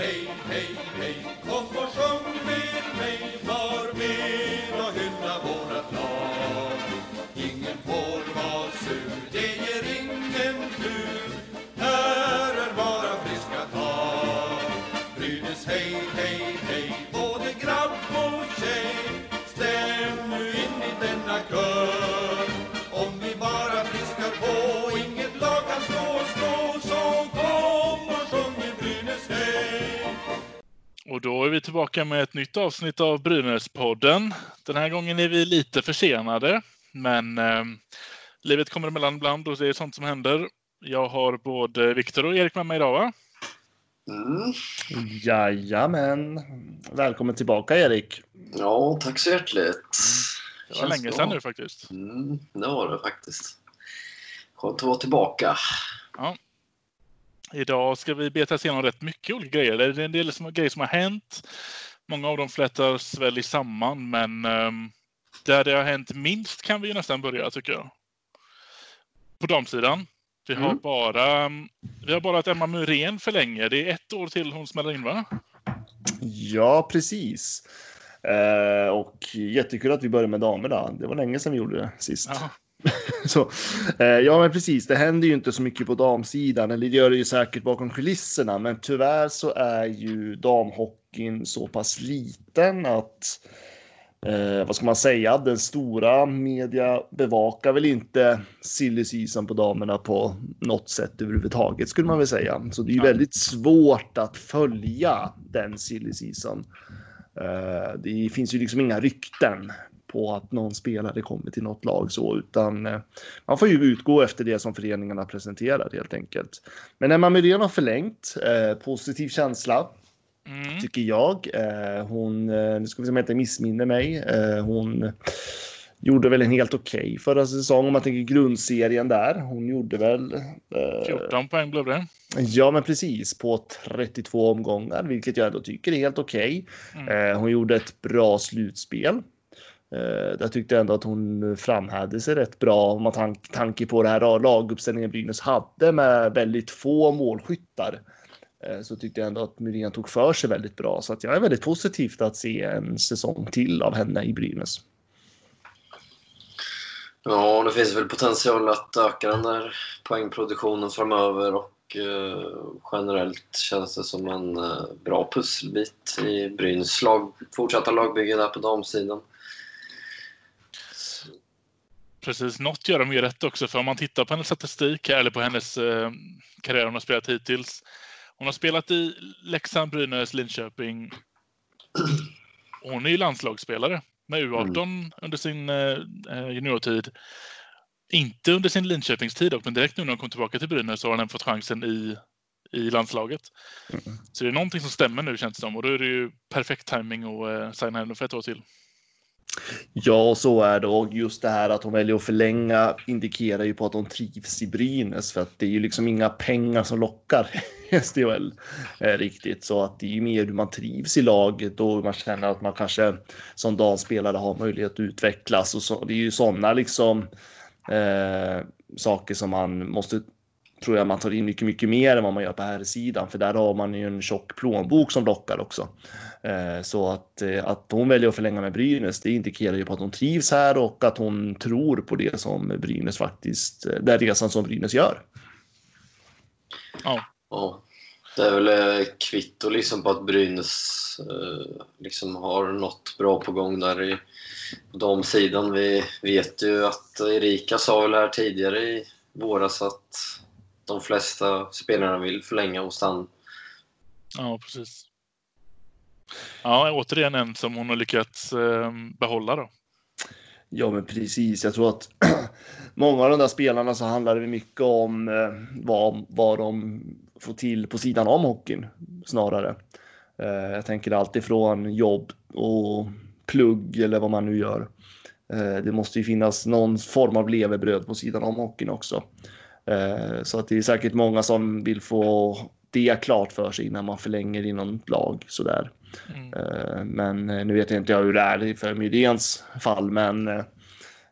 hey, hey, hey, är vi tillbaka med ett nytt avsnitt av Brynäs-podden. Den här gången är vi lite försenade, men eh, livet kommer emellan ibland och det är sånt som händer. Jag har både Viktor och Erik med mig idag, va? Mm. Jajamän. Välkommen tillbaka Erik. Ja, tack så hjärtligt. Det var Känns länge bra. sedan nu faktiskt. Mm, det var det faktiskt. Skönt att vara tillbaka. Idag ska vi beta oss igenom rätt mycket olika grejer. Det är en del som, grejer som har hänt. Många av dem flätas väl i samman, men ehm, där det har hänt minst kan vi ju nästan börja, tycker jag. På damsidan. Vi har Mm. bara vi har bara att Emma Muren förlänger. Det är ett år till hon smäller in, va? Ja, precis. Eh, och jättekul att vi börjar med damerna. Det var länge sedan vi gjorde det sist. Ja. Så, eh, ja, men precis. Det händer ju inte så mycket på damsidan. Eller det gör det ju säkert bakom kulisserna. Men tyvärr så är ju damhockeyn så pass liten att eh, vad ska man säga? Den stora media bevakar väl inte silly season på damerna på något sätt överhuvudtaget skulle man väl säga. Så det är ju väldigt svårt att följa den silly season. Eh, det finns ju liksom inga rykten på att någon spelare kommer till något lag så, utan eh, man får ju utgå efter det som föreningarna presenterar helt enkelt. Men Emma Muren har förlängt, eh, positiv känsla Mm. tycker jag. Eh, hon, nu ska vi se om jag inte missminner mig, hon gjorde väl en helt okej förra säsongen om man tänker grundserien där. Hon gjorde väl eh, 14 poäng blev det. Ja, men precis på 32 omgångar, vilket jag ändå tycker är helt okej. Mm. Eh, hon gjorde ett bra slutspel. Eh, där tyckte jag ändå att hon framhävde sig rätt bra om man tank, tanke på det här laguppställningen Brynäs hade med väldigt få målskyttar. Eh, så tyckte jag ändå att Myrén tog för sig väldigt bra. Så att jag är väldigt positivt att se en säsong till av henne i Brynäs. Ja, det finns väl potential att öka den där poängproduktionen framöver och eh, generellt känns det som en eh, bra pusselbit i Brynäs lag, fortsatta lagbygge där på damsidan. Precis, något gör de ju rätt också. För om man tittar på hennes statistik här, eller på hennes eh, karriär hon har spelat hittills. Hon har spelat i Leksand, Brynäs, Linköping. Hon är ju landslagsspelare med U18 under sin eh, juniortid. Inte under sin Linköpingstid dock, men direkt nu när hon kom tillbaka till Brynäs så har hon fått chansen i, i landslaget. Så det är någonting som stämmer nu känns det som. Och då är det ju perfekt timing att eh, signa henne för ett år till. Ja, så är det. Och just det här att hon väljer att förlänga indikerar ju på att hon trivs i Brynäs. För att det är ju liksom inga pengar som lockar i SDHL eh, riktigt. Så att det är ju mer hur man trivs i laget och hur man känner att man kanske som damspelare har möjlighet att utvecklas. Och så, det är ju sådana liksom eh, saker som man måste tror jag man tar in mycket, mycket mer än vad man gör på här sidan. För där har man ju en tjock plånbok som lockar också. Eh, Så att, eh, att hon väljer att förlänga med Brynäs, det indikerar ju på att hon trivs här och att hon tror på det som Brynäs faktiskt, eh, den resan som Brynäs gör. Ja, Ja, det är väl kvitto liksom på att Brynäs liksom har något bra på gång där i damsidan. Vi vet ju att Erika sa väl här tidigare i våras att de flesta spelarna vill förlänga hos han. ja precis. Ja, återigen en som hon har lyckats ehm, behålla då. Ja, men precis. Jag tror att många av de där spelarna så handlar det mycket om eh, vad, vad de får till på sidan om hockeyn snarare. Eh, jag tänker alltifrån jobb och plugg eller vad man nu gör. Eh, det måste ju finnas någon form av levebröd på sidan om hockeyn också. Så att det är säkert många som vill få det klart för sig innan man förlänger i någon lag sådär. Mm. Eh, Men eh, nu vet jag inte jag hur det är för Myrens fall, men eh,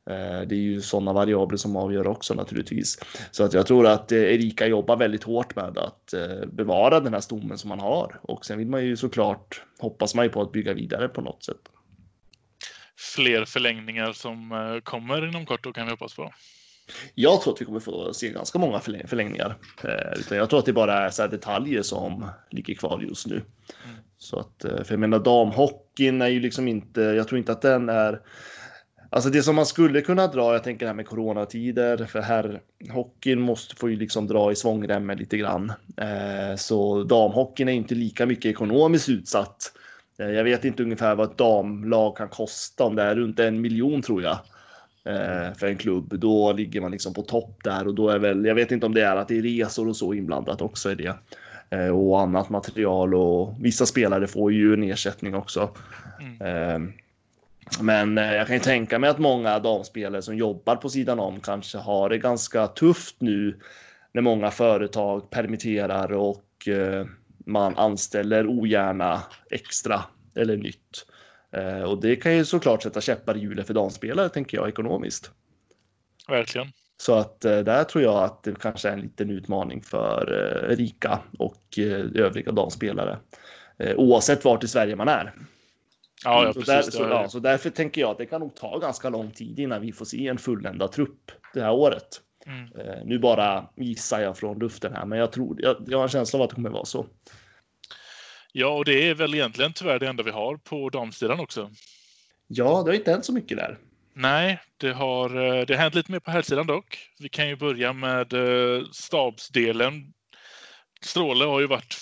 Eh, det är ju sådana variabler som avgör också naturligtvis. Så att jag tror att eh, Erika jobbar väldigt hårt med att eh, bevara den här stommen som man har. Och sen vill man ju såklart, hoppas man ju på att bygga vidare på något sätt. Fler förlängningar som kommer inom kort då kan vi hoppas på. Jag tror att vi kommer få se ganska många förlängningar. Utan jag tror att det bara är så detaljer som ligger kvar just nu. Så att, eh, för jag menar damhockeyn är ju liksom inte, jag tror inte att den är Alltså det som man skulle kunna dra, jag tänker det här med coronatider, för här hockeyn måste få ju liksom dra i svångremmen lite grann. Eh, så damhockeyn är inte lika mycket ekonomiskt utsatt. Eh, jag vet inte ungefär vad ett damlag kan kosta, om det är runt en miljon tror jag. Eh, för en klubb, då ligger man liksom på topp där och då är väl, jag vet inte om det är att det är resor och så inblandat också i det. Eh, och annat material och vissa spelare får ju en ersättning också. Mm. Eh, men eh, jag kan ju tänka mig att många damspelare som jobbar på sidan om kanske har det ganska tufft nu när många företag permitterar och eh, man anställer ogärna extra eller nytt. Och det kan ju såklart sätta käppar i hjulet för damspelare, tänker jag, ekonomiskt. Verkligen. Så att där tror jag att det kanske är en liten utmaning för Rika och övriga damspelare. Oavsett vart i Sverige man är. Ja, ja, så, där, så, ja, så därför tänker jag att det kan nog ta ganska lång tid innan vi får se en fulländad trupp det här året. Mm. Eh, nu bara gissar jag från luften här, men jag tror jag, jag har en känsla av att det kommer vara så. Ja, och det är väl egentligen tyvärr det enda vi har på damsidan också. Ja, det har inte hänt så mycket där. Nej, det har, eh, det har hänt lite mer på herrsidan dock. Vi kan ju börja med eh, stabsdelen. Stråle har ju varit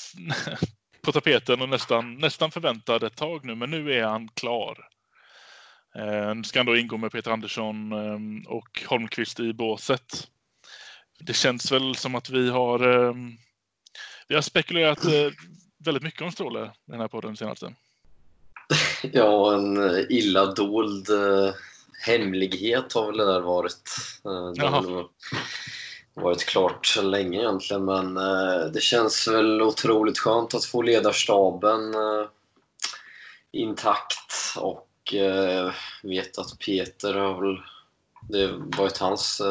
på tapeten och nästan, nästan förväntad ett tag nu, men nu är han klar. Eh, nu ska han då ingå med Peter Andersson och Holmqvist i båset. Det känns väl som att vi har, vi har spekulerat väldigt mycket om Stråle den här podden senaste. Ja, en illa dold hemlighet har väl det där varit. Eh, det varit klart länge egentligen, men eh, det känns väl otroligt skönt att få ledarstaben eh, intakt och vet att Peter har väl... Det varit hans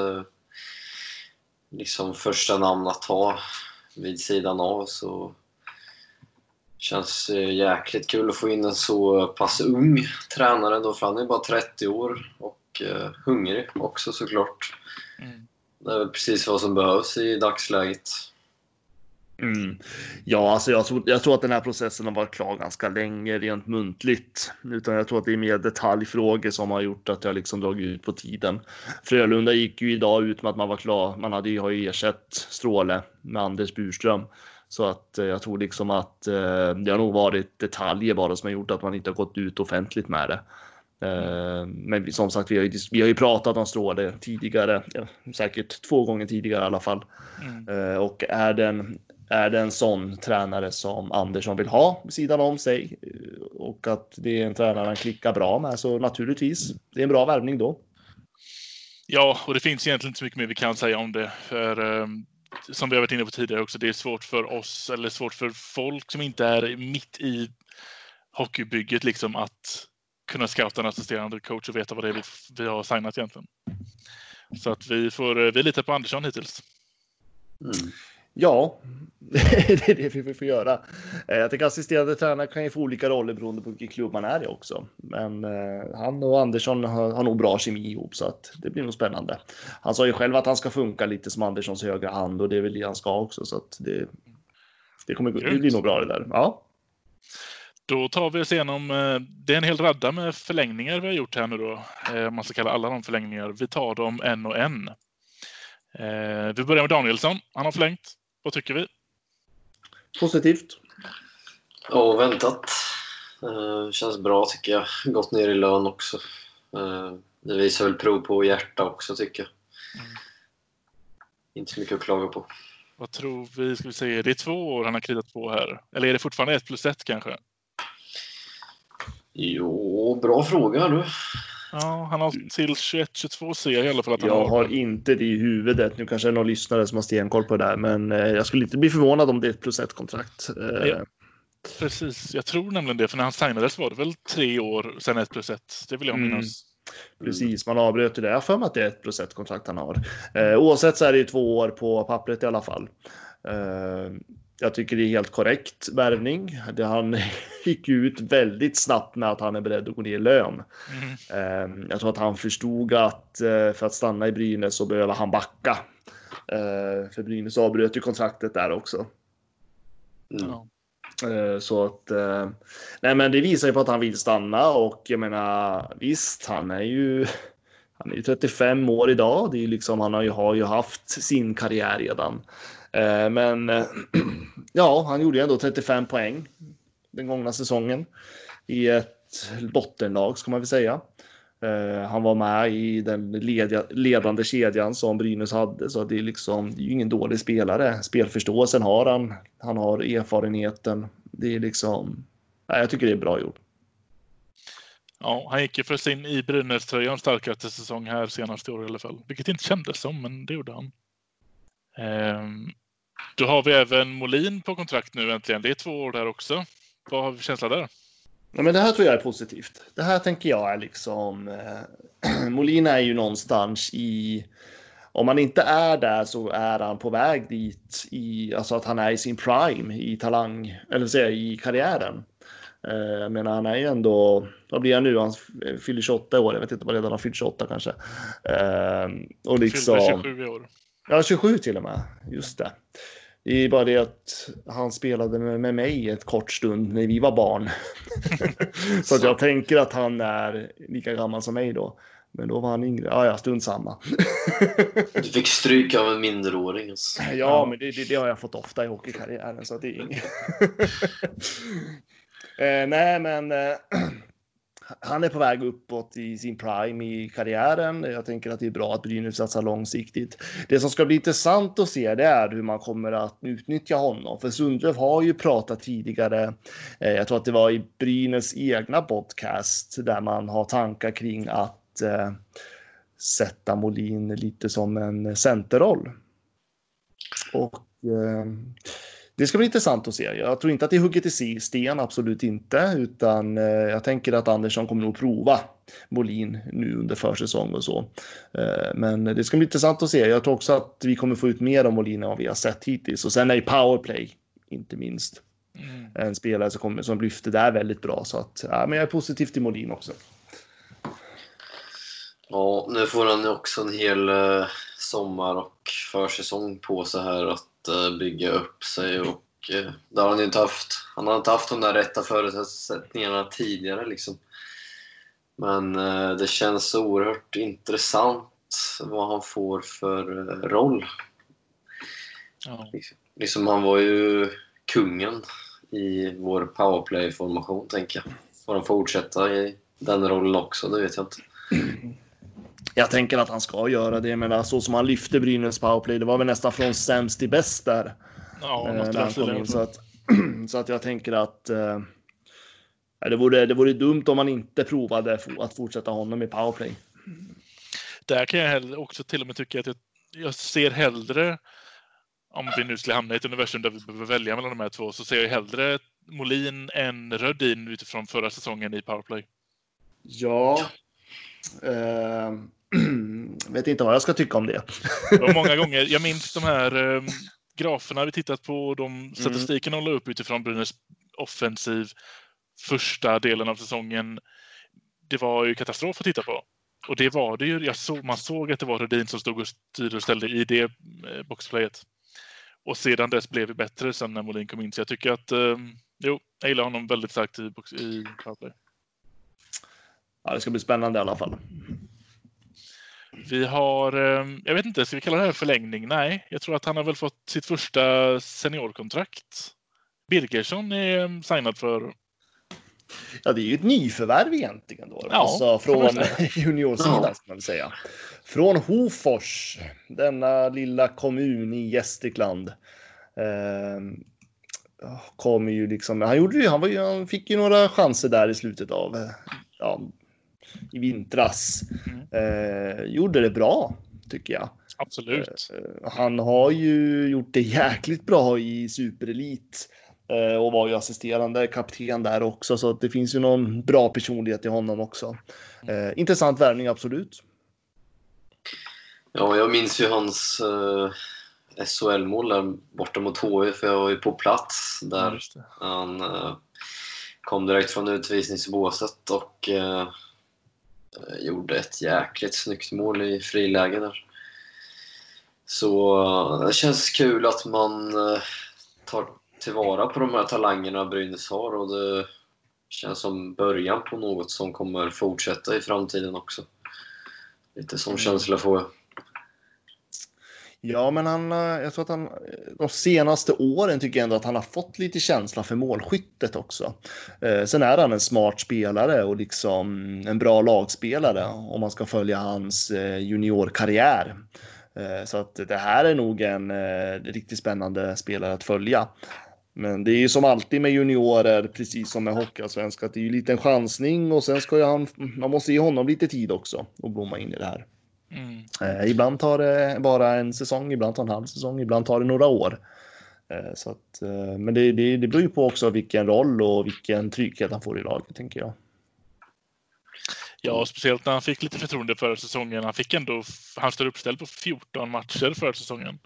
liksom första namn att ta vid sidan av så känns eh, jäkligt kul att få in en så pass ung tränare då, för han är bara 30 år och eh, hungrig också såklart. Mm. Det är väl precis vad som behövs i dagsläget. Mm. Ja, alltså jag tror, jag tror att den här processen har varit klar ganska länge rent muntligt. Utan jag tror att det är mer detaljfrågor som har gjort att jag liksom dragit ut på tiden. Frölunda gick ju idag ut med att man var klar. Man hade ju, har ju ersatt Stråle med Anders Burström. Så att eh, jag tror liksom att eh, det har nog varit detaljer bara som har gjort att man inte har gått ut offentligt med det. Eh, men som sagt, vi har, ju, vi har ju pratat om Stråle tidigare, säkert två gånger tidigare i alla fall. Mm. Och är den, är det en sån tränare som Andersson vill ha vid sidan om sig och att det är en tränare han klickar bra med så naturligtvis, det är en bra värvning då. Ja, och det finns egentligen inte så mycket mer vi kan säga om det. För som vi har varit inne på tidigare också, det är svårt för oss eller svårt för folk som inte är mitt i hockeybygget liksom att kunna scouta en assisterande coach och veta vad det är vi, vi har signat egentligen. Så att vi får, eh, vi litar på Andersson hittills. Mm. Ja, det är det vi får göra. Eh, jag tänker assisterande tränare kan ju få olika roller beroende på vilken klubb man är i också. Men eh, han och Andersson har, har nog bra kemi ihop så att det blir nog spännande. Han sa ju själv att han ska funka lite som Anderssons högra hand och det är väl det han ska också så att det, det kommer det blir nog bra det där. Ja. Då tar vi oss igenom, eh, det är en hel radda med förlängningar vi har gjort här nu då. Man ska kalla alla de förlängningar. Vi tar dem en och en. Vi börjar med Danielsson. Han har förlängt. Vad tycker vi? Positivt. Ja, väntat. Känns bra tycker jag. Gått ner i lön också. Det visar väl prov på hjärta också tycker jag. Mm. Inte så mycket att klaga på. Vad tror vi? Ska vi säga, det är två år han har kritat på här. Eller är det fortfarande ett plus ett kanske? Jo, bra fråga du. Ja, han har till 21-22 ser jag i alla fall att han Jag har. inte det i huvudet. Nu kanske det är någon lyssnare som har stenkoll på det där, men eh, jag skulle inte bli förvånad om det är ett plus ett kontrakt. Eh, ja, precis, jag tror nämligen det, för när han signades var det väl tre år sen ett plus ett. Det vill jag mm. minnas. Precis, man avbröt ju det. Jag har för mig att det är ett plus ett kontrakt han har. Eh, oavsett så är det ju två år på pappret i alla fall. Eh, jag tycker det är helt korrekt värvning. Han gick ut väldigt snabbt med att han är beredd att gå ner i lön. Mm. Jag tror att han förstod att eh, för att stanna i Brynäs så behöver han backa. Eh, för Brynäs avbröt ju kontraktet där också. Mm. Så att, nej men det visar ju på att han vill stanna och jag menar visst, han är ju, han är ju 35 år idag. Det är liksom, han har ju, har ju haft sin karriär redan. Eh, men eh, ja, han gjorde ändå 35 poäng den gångna säsongen i ett bottenlag ska man väl säga. Eh, han var med i den ledande kedjan som Brynäs hade, så det är liksom det är ju ingen dålig spelare. Spelförståelsen har han. Han har erfarenheten. Det är liksom. Nej, jag tycker det är bra gjort. Ja, han gick ju för sin i Brynäs-tröjan starkaste säsong här senaste år i alla fall, vilket inte kändes som, men det gjorde han. Ehm, då har vi även Molin på kontrakt nu äntligen. Det är två år där också. Vad har vi känsla där? Ja, men det här tror jag är positivt. Det här tänker jag är liksom... Eh, Molin är ju någonstans i... Om han inte är där så är han på väg dit i, alltså att han är i sin prime i talang, eller säga i karriären. Eh, menar, han är ju ändå, vad blir han nu? Han fyller 28 år, jag vet inte vad redan han fyllt 28 kanske. Eh, och liksom... Fyller 27 i år. Ja, 27 till och med. Just det. Det är bara det att han spelade med, mig ett kort stund när vi var barn. så att jag tänker att han är lika gammal som mig då. Men då var han yngre. Ja, ja, stund samma. du fick stryk av en minderåring. Alltså. Ja, men det, det, det, har jag fått ofta i hockeykarriären, så det är inget. eh, nej, men eh, han är på väg uppåt i sin prime i karriären. Jag tänker att det är bra att Brynäs satsar långsiktigt. Det som ska bli intressant att se det är hur man kommer att utnyttja honom. För Sundlöf har ju pratat tidigare, eh, jag tror att det var i Brynäs egna podcast, där man har tankar kring att eh, sätta Molin lite som en centerroll. Och eh, det ska bli intressant att se. Jag tror inte att det är hugget i sten, absolut inte, utan eh, jag tänker att Andersson kommer nog prova Molin nu under försäsong och så. Eh, men det ska bli intressant att se. Jag tror också att vi kommer få ut mer av Molin än vad vi har sett hittills och sen är ju powerplay inte minst. Mm. En spelare som, kommer, som lyfter där väldigt bra så att ja, men jag är positiv till Molin också. Ja, nu får han också en hel eh, sommar och försäsong på sig här att Eh, bygga upp sig och eh, det har han inte haft. Han har inte haft de där rätta förutsättningarna tidigare liksom. Men eh, det känns oerhört intressant vad han får för roll. Ja. Liksom, han var ju kungen i vår powerplay-formation, tänker jag. Får han fortsätta i den rollen också? Det vet jag inte. Jag tänker att han ska göra det, men så som han lyfte Brynäs powerplay, det var väl nästan från sämst till bäst där. Ja, eh, kom in, så, att, så att jag tänker att eh, det, vore, det vore dumt om man inte provade att fortsätta honom i powerplay. Där kan jag också till och med tycka att jag, jag ser hellre om vi nu skulle hamna i ett universum där vi behöver välja mellan de här två så ser jag hellre Molin än Rödin utifrån förra säsongen i powerplay. Ja. Uh, vet inte vad jag ska tycka om det. det många gånger. Jag minns de här um, graferna vi tittat på, de mm. statistiken mm. håller upp utifrån Brynäs offensiv första delen av säsongen. Det var ju katastrof att titta på. Och det var det ju. Såg, man såg att det var Rudin som stod och styrde och ställde i det eh, boxplayet. Och sedan dess blev det bättre sen när Molin kom in. Så jag tycker att, eh, jo, jag gillar honom väldigt starkt i, box, i powerplay. Ja, det ska bli spännande i alla fall. Vi har, ehm, jag vet inte, ska vi kalla det här förlängning? Nej, jag tror att han har väl fått sitt första seniorkontrakt. Birgersson är ehm, signad för Ja, det är ju ett nyförvärv egentligen då. Ja, alltså från juniorsidan ja. ska man säga. Från Hofors, denna lilla kommun i Gästrikland. Eh, kommer ju liksom, han gjorde ju, han, var han fick ju några chanser där i slutet av ja, i vintras. Mm. Eh, gjorde det bra, tycker jag. Absolut. Eh, han har ju gjort det jäkligt bra i superelit. eh, och var ju assisterande kapten där också, så det finns ju någon bra personlighet i honom också. Eh, intressant värvning, absolut. Ja, jag minns ju hans eh, SHL-mål där borta mot HV, för jag var ju på plats där. Han eh, kom direkt från utvisningsbåset och eh, gjorde ett jäkligt snyggt mål i friläge där. Så eh, det känns kul att man eh, tar tillvara på de här talangerna Brynäs har och det känns som början på något som kommer fortsätta i framtiden också. Lite sån känsla får jag. Ja, men han, eh, jag tror att han eh, de senaste åren tycker jag ändå att han har fått lite känsla för målskyttet också. Eh, sen är han en smart spelare och liksom en bra lagspelare om man ska följa hans eh, juniorkarriär. Eh, så att det här är nog en eh, riktigt spännande spelare att följa. Men det är ju som alltid med juniorer, precis som med Hockeyallsvenskan, att det är ju lite en chansning och sen ska ju han, man måste ge honom lite tid också och blomma in i det här. Mm. Eh, ibland tar det bara en säsong, ibland tar en halv säsong, ibland tar det några år. Eh, så att, eh, men det, det, det beror ju på också vilken roll och vilken trygghet han får i laget, tänker jag. Ja, speciellt när han fick lite förtroende förra säsongen. Han fick ändå, han står uppställd på 14 matcher förra säsongen.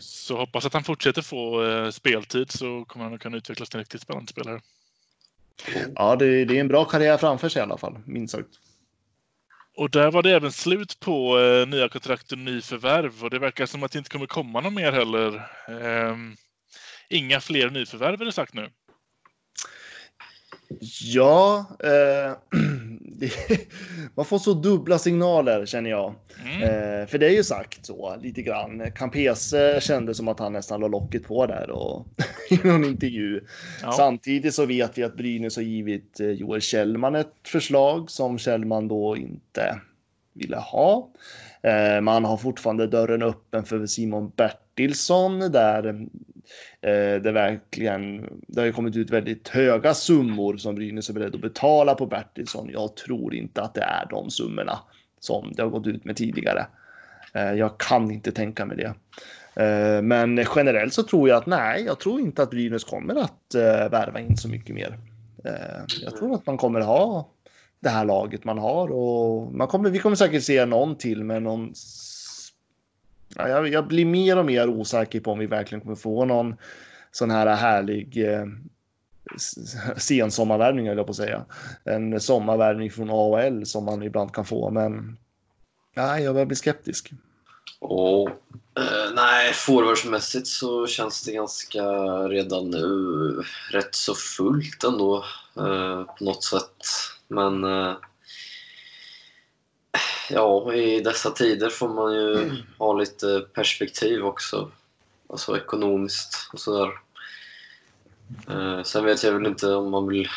Så hoppas att han fortsätter få eh, speltid så kommer han att kunna utvecklas till en riktigt spännande spelare. Ja, det, det är en bra karriär framför sig i alla fall, minst sagt. Och där var det även slut på eh, nya kontrakt och nyförvärv och det verkar som att det inte kommer komma någon mer heller. Eh, inga fler nyförvärv är det sagt nu. Ja, eh, det, man får så dubbla signaler känner jag. Mm. Eh, för det är ju sagt så lite grann. Campese kände som att han nästan la locket på där och i någon intervju. Ja. Samtidigt så vet vi att Brynäs har givit eh, Joel Kjellman ett förslag som Kjellman då inte ville ha. Eh, man har fortfarande dörren öppen för Simon Bertilsson där eh, det verkligen det har ju kommit ut väldigt höga summor som Brynäs är beredd att betala på Bertilsson. Jag tror inte att det är de summorna som det har gått ut med tidigare. Eh, jag kan inte tänka mig det. Eh, Men generellt så tror jag att nej, jag tror inte att Brynäs kommer att eh, värva in så mycket mer. Eh, Jag tror att man kommer ha det här laget man har och man kommer, vi kommer säkert se någon till med någon. Ja, jag, jag blir mer och mer osäker på om vi verkligen kommer få någon sån här härlig eh, sensommarvärvning höll jag på att säga. En sommarvärvning från AHL som man ibland kan få, men nej, jag börjar bli skeptisk. Och, eh, nej, forwardsmässigt så känns det ganska redan nu rätt så fullt ändå eh, på något sätt. Men eh, ja, i dessa tider får man ju ha lite perspektiv också. Alltså ekonomiskt och sådär. Eh, sen vet jag väl inte om man vill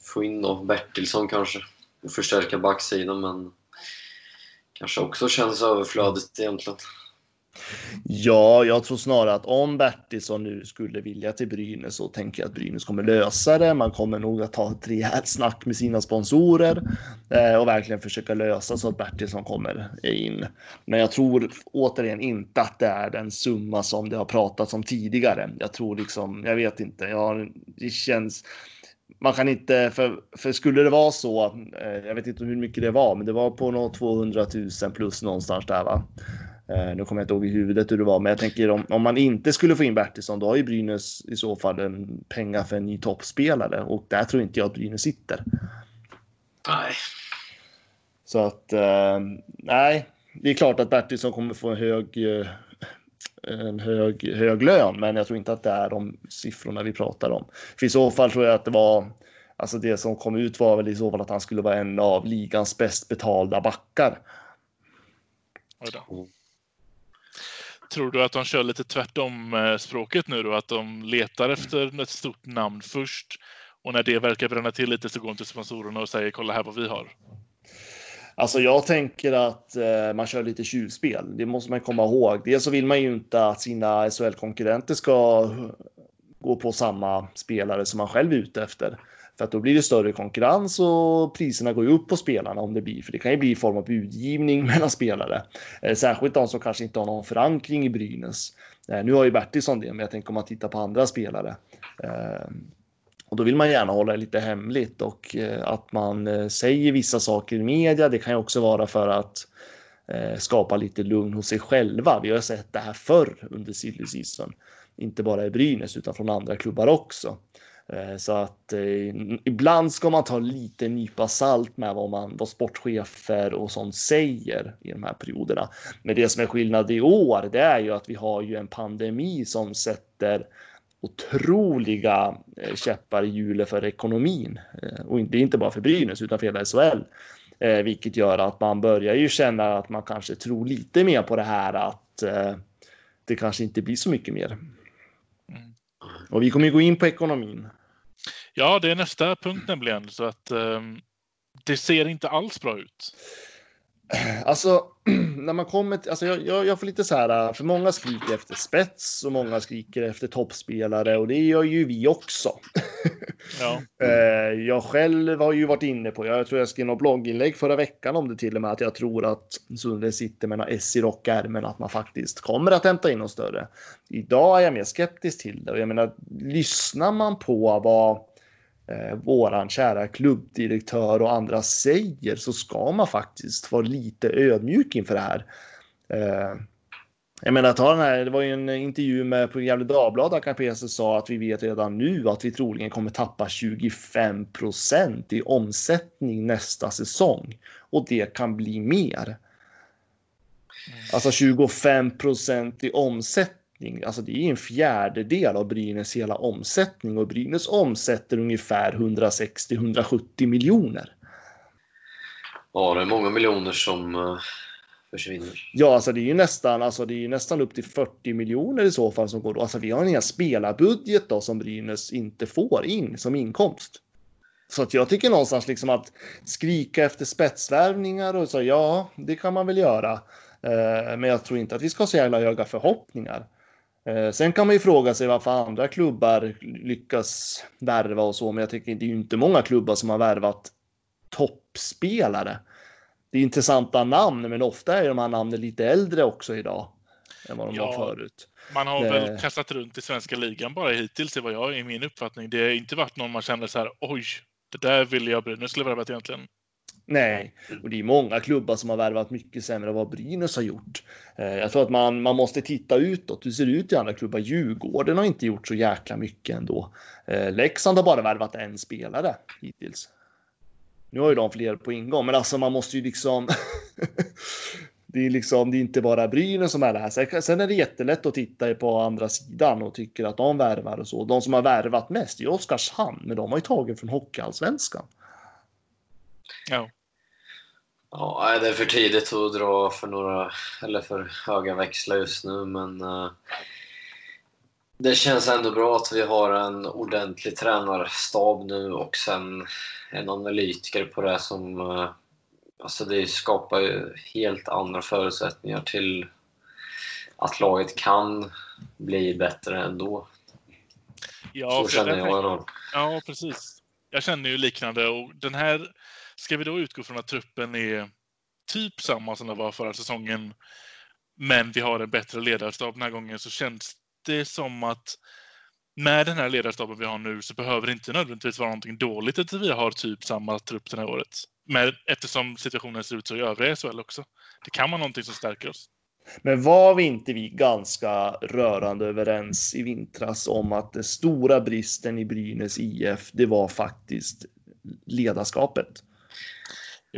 få in då Bertilsson kanske och förstärka backsidan men kanske också känns överflödigt egentligen. Ja, jag tror snarare att om Bertilsson nu skulle vilja till Brynäs så tänker jag att Brynäs kommer lösa det. Man kommer nog att ta ett rejält snack med sina sponsorer eh, och verkligen försöka lösa så att Bertilsson kommer in. Men jag tror återigen inte att det är den summa som det har pratats om tidigare. Jag tror liksom, jag vet inte, jag, det känns man kan inte, för, för skulle det vara så, eh, jag vet inte hur mycket det var, men det var på något 200 000 plus någonstans där va. Eh, nu kommer jag inte ihåg i huvudet hur det var, men jag tänker om, om man inte skulle få in Bertilsson, då har ju Brynäs i så fall en pengar för en ny toppspelare och där tror inte jag att Brynäs sitter. Nej, Så att eh, nej, det är klart att Bertilsson kommer få en hög, eh, en hög, hög lön, men jag tror inte att det är de siffrorna vi pratar om. För i så fall tror jag att det var, alltså det som kom ut var väl i så fall att han skulle vara en av ligans bäst betalda backar. Oj då. Tror du att de kör lite tvärtom eh, språket nu då? Att de letar efter ett stort namn först och när det verkar bränna till lite så går de till sponsorerna och säger kolla här vad vi har. Alltså jag tänker att eh, man kör lite tjuvspel. Det måste man komma ihåg. Dels så vill man ju inte att sina SHL-konkurrenter ska gå på samma spelare som man själv är ute efter. För att då blir det större konkurrens och priserna går ju upp på spelarna om det blir. För det kan ju bli i form av budgivning mellan spelare. Eh, särskilt de som kanske inte har någon förankring i Brynäs. Eh, nu har ju Bertilsson det, men jag tänker om man tittar på andra spelare. Eh, och då vill man gärna hålla det lite hemligt och att man säger vissa saker i media. Det kan ju också vara för att skapa lite lugn hos sig själva. Vi har sett det här förr under silly season, inte bara i Brynäs utan från andra klubbar också. Eh, så att eh, ibland ska man ta lite nypa salt med vad, man, vad sportchefer och sånt säger i de här perioderna. Men det som är skillnad i år, det är ju att vi har ju en pandemi som sätter otroliga eh, käppar i hjulet för ekonomin. Och det är inte bara för Brynäs utan för hela SHL. Vilket gör att man börjar ju känna att man kanske tror lite mer på det här att det kanske inte blir så mycket mer. Mm. Och vi kommer gå in på ekonomin. Ja, det är nästa punkt nämligen. Så att um, det ser inte alls bra ut. Alltså, när man kommer till, alltså jag, jag, jag, får lite så här, för många skriker efter spets och många skriker efter toppspelare och det gör ju vi också. Ja. Eh, jag själv har ju varit inne på, jag tror jag skrev något blogginlägg förra veckan om det till och med, att jag tror att Sunde sitter med några S i rockärmen, att man faktiskt kommer att hämta in något större. Idag är jag mer skeptisk till det och jag menar, lyssnar man på vad eh, våran kära klubbdirektör och andra säger så ska man faktiskt vara lite ödmjuk inför det här. Eh, jag menar, ta den här, det var ju en intervju med på Gävle Dagblad där Capese sa att vi vet redan nu att vi troligen kommer tappa 25 procent i omsättning nästa säsong och det kan bli mer. Alltså 25 procent i omsättning omsättning. Alltså det är en fjärdedel av Brynäs hela omsättning och Brynäs omsätter ungefär 160-170 miljoner. Ja, det är många miljoner som uh, försvinner. Ja, alltså det är ju nästan, alltså det är nästan upp till 40 miljoner i så fall som går då. Alltså vi har en hel spelarbudget då som Brynäs inte får in som inkomst. Så att jag tycker någonstans liksom att skrika efter spetsvärvningar och så, ja, det kan man väl göra. Eh, men jag tror inte att vi ska ha så jävla höga förhoppningar. Eh, sen kan man ju fråga sig varför andra klubbar lyckas värva och så, men jag tycker det är ju inte många klubbar som har värvat toppspelare. Det är intressanta namn, men ofta är de här namnen lite äldre också idag än vad de ja, var förut. Man har det... väl kastat runt i svenska ligan bara hittills, i vad jag i min uppfattning. Det har inte varit någon man känner så här, oj, det där ville jag Brynäs skulle värvat egentligen. Nej, och det är många klubbar som har värvat mycket sämre än vad Brynäs har gjort. Eh, jag tror att man, man måste titta utåt. Hur ser det ut i andra klubbar? Djurgården har inte gjort så jäkla mycket ändå. Eh, Leksand har bara värvat en spelare hittills. Nu har ju de fler på ingång, men alltså man måste ju liksom. det är liksom, det är inte bara Brynäs som är det här. Sen är det jättelätt att titta på andra sidan och tycker att de värvar och så. De som har värvat mest är Oskarshamn, men de har ju tagit från Hockeyallsvenskan. Ja. Ja, det är för tidigt att dra för några, eller för höga växlar just nu, men uh, det känns ändå bra att vi har en ordentlig tränarstab nu och sen en analytiker på det som... Uh, alltså det skapar ju helt andra förutsättningar till att laget kan bli bättre ändå. Ja, Så känner jag alla Ja, precis. Jag känner ju liknande och den här Ska vi då utgå från att truppen är typ samma som den var förra säsongen, men vi har en bättre ledarstab den här gången, så känns det som att med den här ledarstaben vi har nu så behöver det inte nödvändigtvis vara någonting dåligt att vi har typ samma trupp det här året. Men eftersom situationen ser ut så i övriga SHL också. Det kan vara någonting som stärker oss. Men var vi inte vi ganska rörande överens i vintras om att den stora bristen i Brynäs IF, det var faktiskt ledarskapet?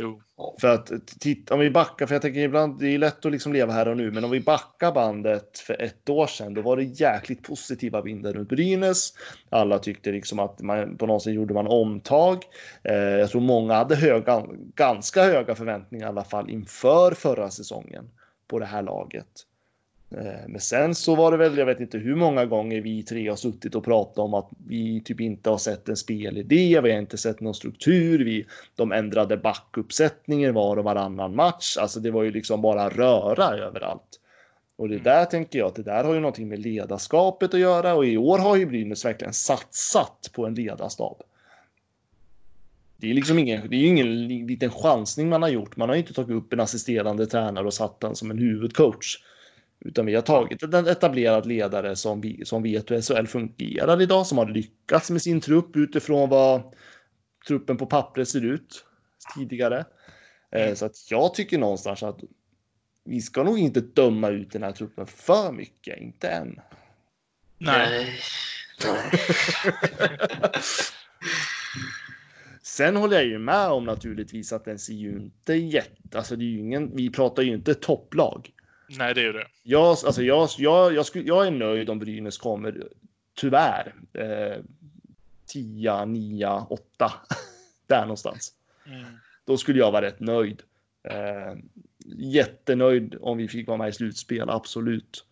Jo. För att titta, om vi backar, för jag tänker ibland, det är lätt att liksom leva här och nu, men om vi backar bandet för ett år sedan, då var det jäkligt positiva vindar runt Brynäs. Alla tyckte liksom att man på något sätt gjorde man omtag. Eh, jag tror många hade höga, ganska höga förväntningar i alla fall inför förra säsongen på det här laget. Eh, men sen så var det väl, jag vet inte hur många gånger vi tre har suttit och pratat om att vi typ inte har sett en spelidé, vi har inte sett någon struktur, vi, de ändrade backuppsättningen var och varannan match, alltså det var ju liksom bara röra överallt. Och det mm. där tänker jag att det där har ju någonting med ledarskapet att göra och i år har ju Brynäs verkligen satsat på en ledarstab. Det är liksom ingen, det är ingen liten chansning man har gjort. Man har inte tagit upp en assisterande tränare och satt den som en huvudcoach Utan vi har tagit en etablerad ledare som, vi, som vet hur SHL fungerar idag, som har lyckats med sin trupp utifrån vad truppen på pappret ser ut tidigare. Eh, så att jag tycker någonstans att vi ska nog inte döma ut den här truppen för mycket, inte än. Nej. Nej. Sen håller jag ju med om naturligtvis att den ser ju inte jätte, alltså det är ju ingen, vi pratar ju inte topplag. Nej, det är ju det. Jag, alltså jag, jag, jag, skulle, jag är nöjd om Brynäs kommer, tyvärr, eh, 10, 9, 8, där någonstans. Mm. Då skulle jag vara rätt nöjd. Eh, jättenöjd om vi fick vara med i slutspel, absolut.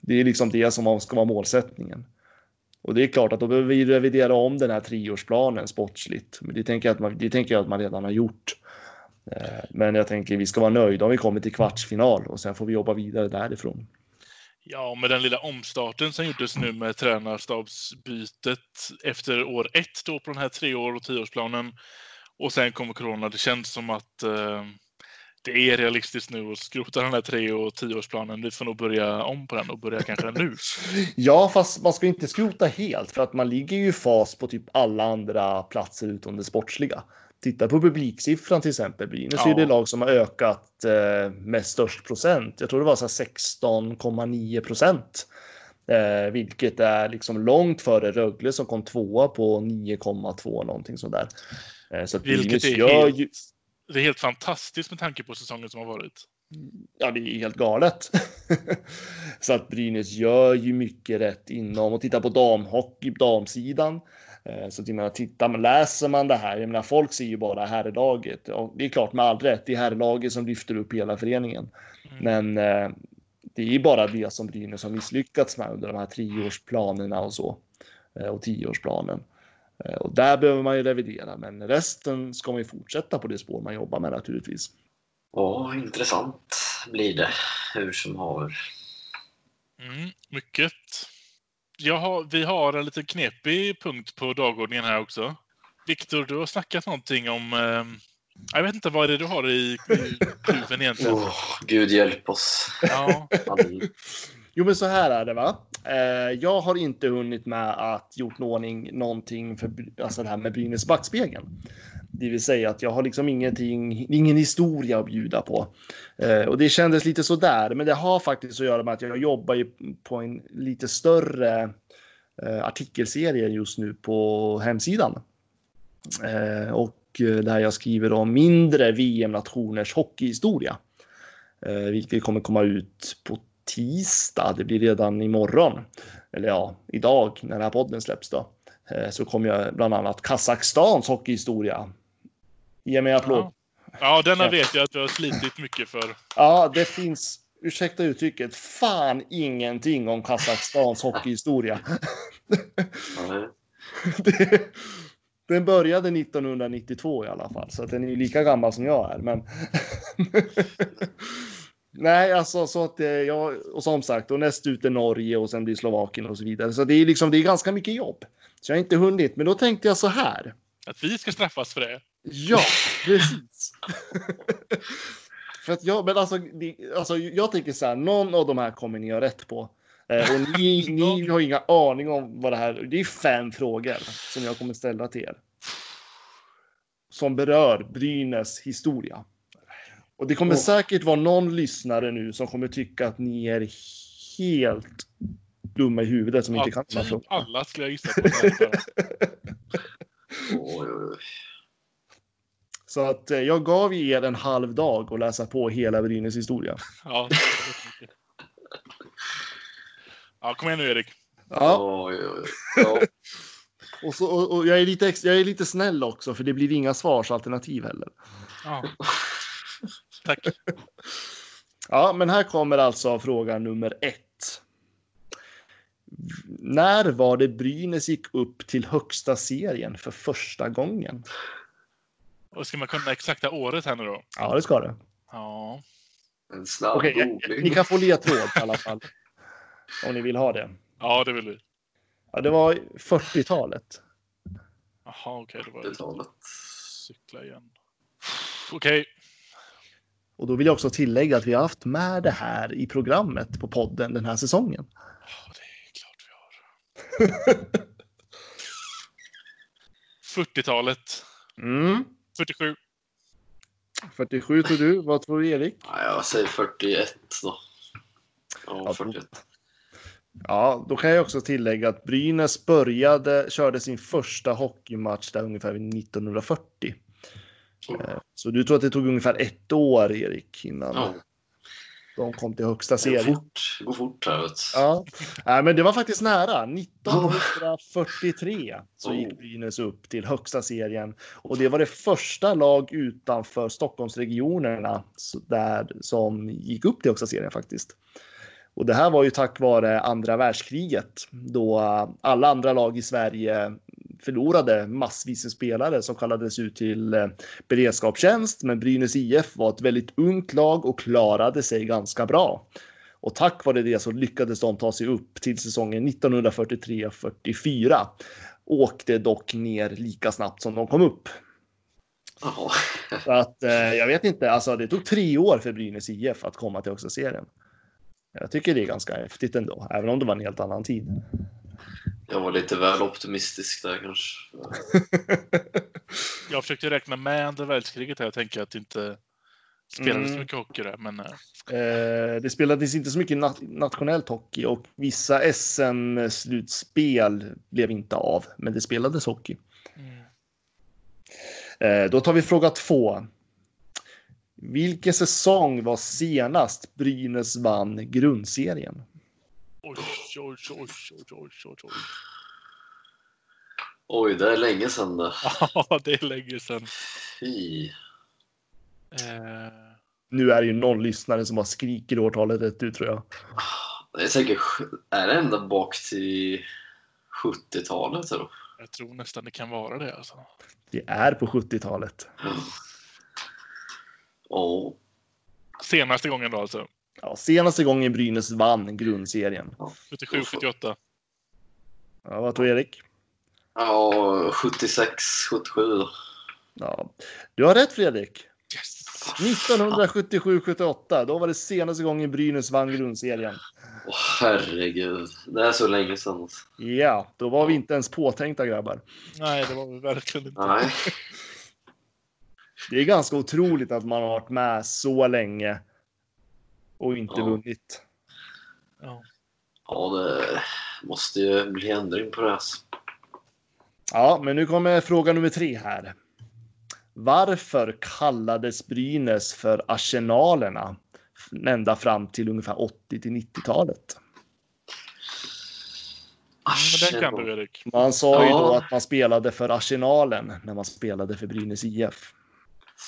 Det är liksom det som ska vara målsättningen. Och det är klart att då behöver vi revidera om den här treårsplanen sportsligt. Men det tänker jag att man, det tänker jag att man redan har gjort. Eh, Men jag tänker vi ska vara nöjda om vi kommer till kvartsfinal och sen får vi jobba vidare därifrån. Ja, med den lilla omstarten som gjordes nu med tränarstabsbytet efter år ett då på den här tre år och tioårsplanen. Och sen kommer corona. Det känns som att eh, det är realistiskt nu att skrota den här tre och tioårsplanen. Vi får nog börja om på den och börja kanske nu. Ja, fast man ska inte skrota helt för att man ligger ju i fas på typ alla andra platser utom det sportsliga. Titta på publiksiffran till exempel. Brynäs är Ja. det lag som har ökat eh, med störst procent. Jag tror det var så här 16,9 procent. Eh, vilket är liksom långt före Rögle som kom tvåa på 9,2 någonting sådär. Eh, så Vilket är helt- ju... Det är helt fantastiskt med tanke på säsongen som har varit. Ja, det är helt galet. så att Brynäs gör ju mycket rätt inom och titta på damhockey, damsidan. Eh, Så att jag menar, tittar man, läser man det här, jag menar, folk ser ju bara herrlaget. Och det är klart med all rätt, det är herrlaget som lyfter upp hela föreningen. Mm. Men eh, det är ju bara det som Brynäs har misslyckats med under de här treårsplanerna och så. Eh, och tioårsplanen. Och där behöver man ju revidera, men resten ska man ju fortsätta på det spår man jobbar med naturligtvis. Ja, intressant blir det. Hur som haver. Mm, mycket. Jag har, vi har en liten knepig punkt på dagordningen här också. Viktor, du har snackat någonting om... Eh, jag vet inte, vad är det du har i, huven egentligen? Oh, Gud hjälp oss. Ja, Jo, men så här är det va. Eh, jag har inte hunnit med att gjort ordning någonting för alltså det här med Brynäs backspegeln. Det vill säga att jag har liksom ingenting, ingen historia att bjuda på. Eh, och det kändes lite sådär, men det har faktiskt att göra med att jag jobbar ju på en lite större eh, artikelserie just nu på hemsidan. Eh, och eh, där jag skriver om mindre VM-nationers hockeyhistoria. Eh, vilket kommer komma ut på tisdag. Det blir redan imorgon. Eller ja, idag när den här podden släpps då. Eh, så kommer jag bland annat Kazakstans hockeyhistoria. Ge mig en applåd. ja. ja, denna vet jag att du har slitit mycket för. Ja, det finns, ursäkta uttrycket, fan ingenting om Kazakstans hockeyhistoria. Nej. Det- Den började 1992 i alla fall, så att den är lika gammal som jag är. Men... Nej, alltså så att eh, jag, och som sagt, och näst ut är Norge och sen blir Slovakien och så vidare. Så det är liksom, det är ganska mycket jobb. Så jag har inte hunnit, men då tänkte jag så här. Att vi ska straffas för det. Ja, precis. För att jag, men alltså, det, alltså, jag tänker så här, någon av de här kommer ni ha rätt på. Eh, och ni, ni har inga aning om vad det här Det är fem frågor som jag kommer ställa till er. Som berör Brynäs historia. Och det kommer Åh. säkert vara någon lyssnare nu som kommer tycka att ni är helt dumma i huvudet som inte kan de här typ frågorna. alla skulle jag gissa på. den här. Oj, oj, oj. Så att eh, jag gav er en halv dag att läsa på hela Brynäs historia. Ja, ja, kom igen nu Erik. Ja. Ja. och, så, och, och jag, är lite jag är lite snäll också för det blir inga svarsalternativ heller. Ja. Tack. Ja, men här kommer alltså fråga nummer ett. När var det Brynäs gick upp till högsta serien för första gången? Och ska man kunna exakta året här nu då? Ja, det ska det. Ja. En snabb Okej, googling. ni kan få ledtråd i alla fall. Om ni vill ha det. Ja, det vill vi. Ja, det var 40-talet. Jaha, okej. det var 80-talet. cykla igen. Okej. Och då vill jag också tillägga att vi har haft med det här i programmet på podden den här säsongen. Ja, det är klart vi har. 40-talet. Mm. 47. 47 tror du. Vad tror du Erik? Ja, jag säger 41 då. Ja, Ja, 41. Ja, då kan jag också tillägga att Brynäs började, körde sin första hockeymatch där ungefär vid 1940. Eh, Så du tror att det tog ungefär ett år, Erik, innan Ja, de kom till högsta det går serien? fort. Det går fort här vet. Ja, Nej, men det var faktiskt nära. 1943 så gick Brynäs upp till högsta serien och det var det första lag utanför Stockholmsregionerna där som gick upp till högsta serien faktiskt. Och det här var ju tack vare andra världskriget då eh, alla andra lag i Sverige förlorade massvis med spelare som kallades ut till eh, beredskapstjänst. Men Brynäs IF var ett väldigt ungt lag och klarade sig ganska bra. Och tack vare det så lyckades de ta sig upp till säsongen 1943-44. Åkte dock ner lika snabbt som de kom upp. Så att eh, jag vet inte, alltså det tog tre år för Brynäs IF att komma till högsta serien. Jag tycker det är ganska häftigt ändå, även om det var en helt annan tid. Jag var lite väl optimistisk där kanske. Jag försökte räkna med andra världskriget här. Jag tänker att det inte spelades så Mm. mycket hockey där. Men eh, Eh, det spelades inte så mycket nat nationellt hockey och vissa SM-slutspel blev inte av, men det spelades hockey. Eh, då tar vi fråga två. Vilken säsong var senast Brynäs vann grundserien? Oj, oj, oj, oj, oj, oj, oj. Oj, det är länge sedan det. Ja, det är länge sedan. Fy. Eh, Nu är det ju någon lyssnare som har skriker årtalet rätt ut tror jag. Det är säkert... Är det ända bak till 70-talet eller? jag tror nästan det kan vara det. Alltså. Det är på 70-talet. Ja. Senaste gången då alltså. Ja, senaste gången Brynäs vann grundserien. 77, 78. Ja, vad tror Erik? Ja, 76, 77 då. Ja, du har rätt Fredrik. Yes! 1977-78, då var det senaste gången Brynäs vann grundserien. Åh, herregud. Det är så länge sedan. Ja, då var vi inte ens påtänkta grabbar. Nej, det var vi verkligen inte. Nej. Det är ganska otroligt att man har varit med så länge och inte Ja. vunnit. Ja. Ja, det måste ju bli ändring på det. Ja, men nu kommer fråga nummer tre här. Varför kallades Brynäs för Arsenalerna ända fram till ungefär 80 till 90-talet? Men den kan du, Erik. Man sa ju då att man spelade för Arsenalen när man spelade för Brynäs IF.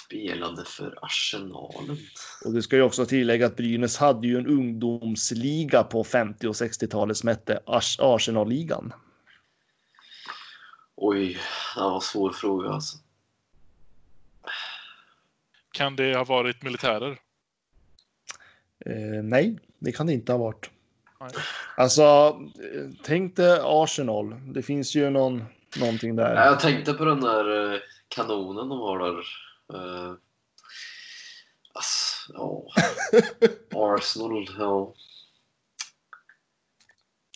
Spelade för Arsenalen. Och det ska ju också tillägga att Brynäs hade ju en ungdomsliga på 50 och 60-talet som hette Ars- Arsenalligan. Oj, det var en svår fråga alltså. Kan det ha varit militärer? Eh, nej, det kan det inte ha varit. Nej. Alltså, eh, tänk dig Arsenal. Det finns ju någon, någonting där. Jag tänkte på den där eh, kanonen de har där. Uh, ass, ja. Arsenal, ja.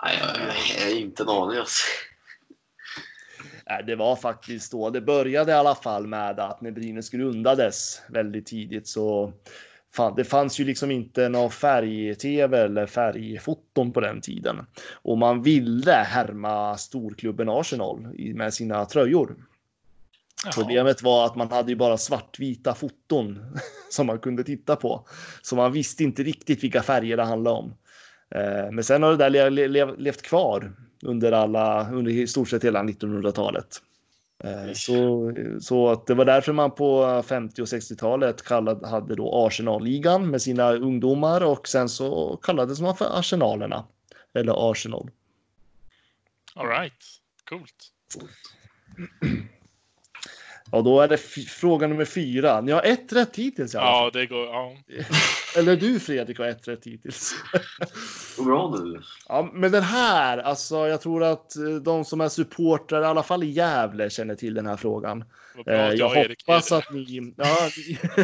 Nej, jag, jag har inte en aning alltså. Nej, det var faktiskt då. Det började i alla fall med att när Brynäs grundades väldigt tidigt så fan, det fanns ju liksom inte någon färg-tv eller färgfoton på den tiden. Och man ville härma storklubben Arsenal med sina tröjor. Jaha. Problemet var att man hade ju bara svartvita foton som man kunde titta på. Så man visste inte riktigt vilka färger det handlade om. Eh, Men sen har det där le- le- le- levt kvar under alla, under i stort sett hela 1900-talet. Eh, Så, så att det var därför man på 50 och 60-talet kallade, hade då Arsenalligan med sina ungdomar och sen så kallades man för Arsenalerna. Eller Arsenal. All right. Coolt. Och då är det fråga nummer fyra. Ni har ett rätt hittills. Ja, det går. Ja. Eller du Fredrik har ett rätt hittills. Går bra nu. Ja, men den här, alltså jag tror att eh, de som är supportrar, i alla fall i Gävle, känner till den här frågan. Vad bra Eh, jag jag Erik hoppas det. att ni... Ja,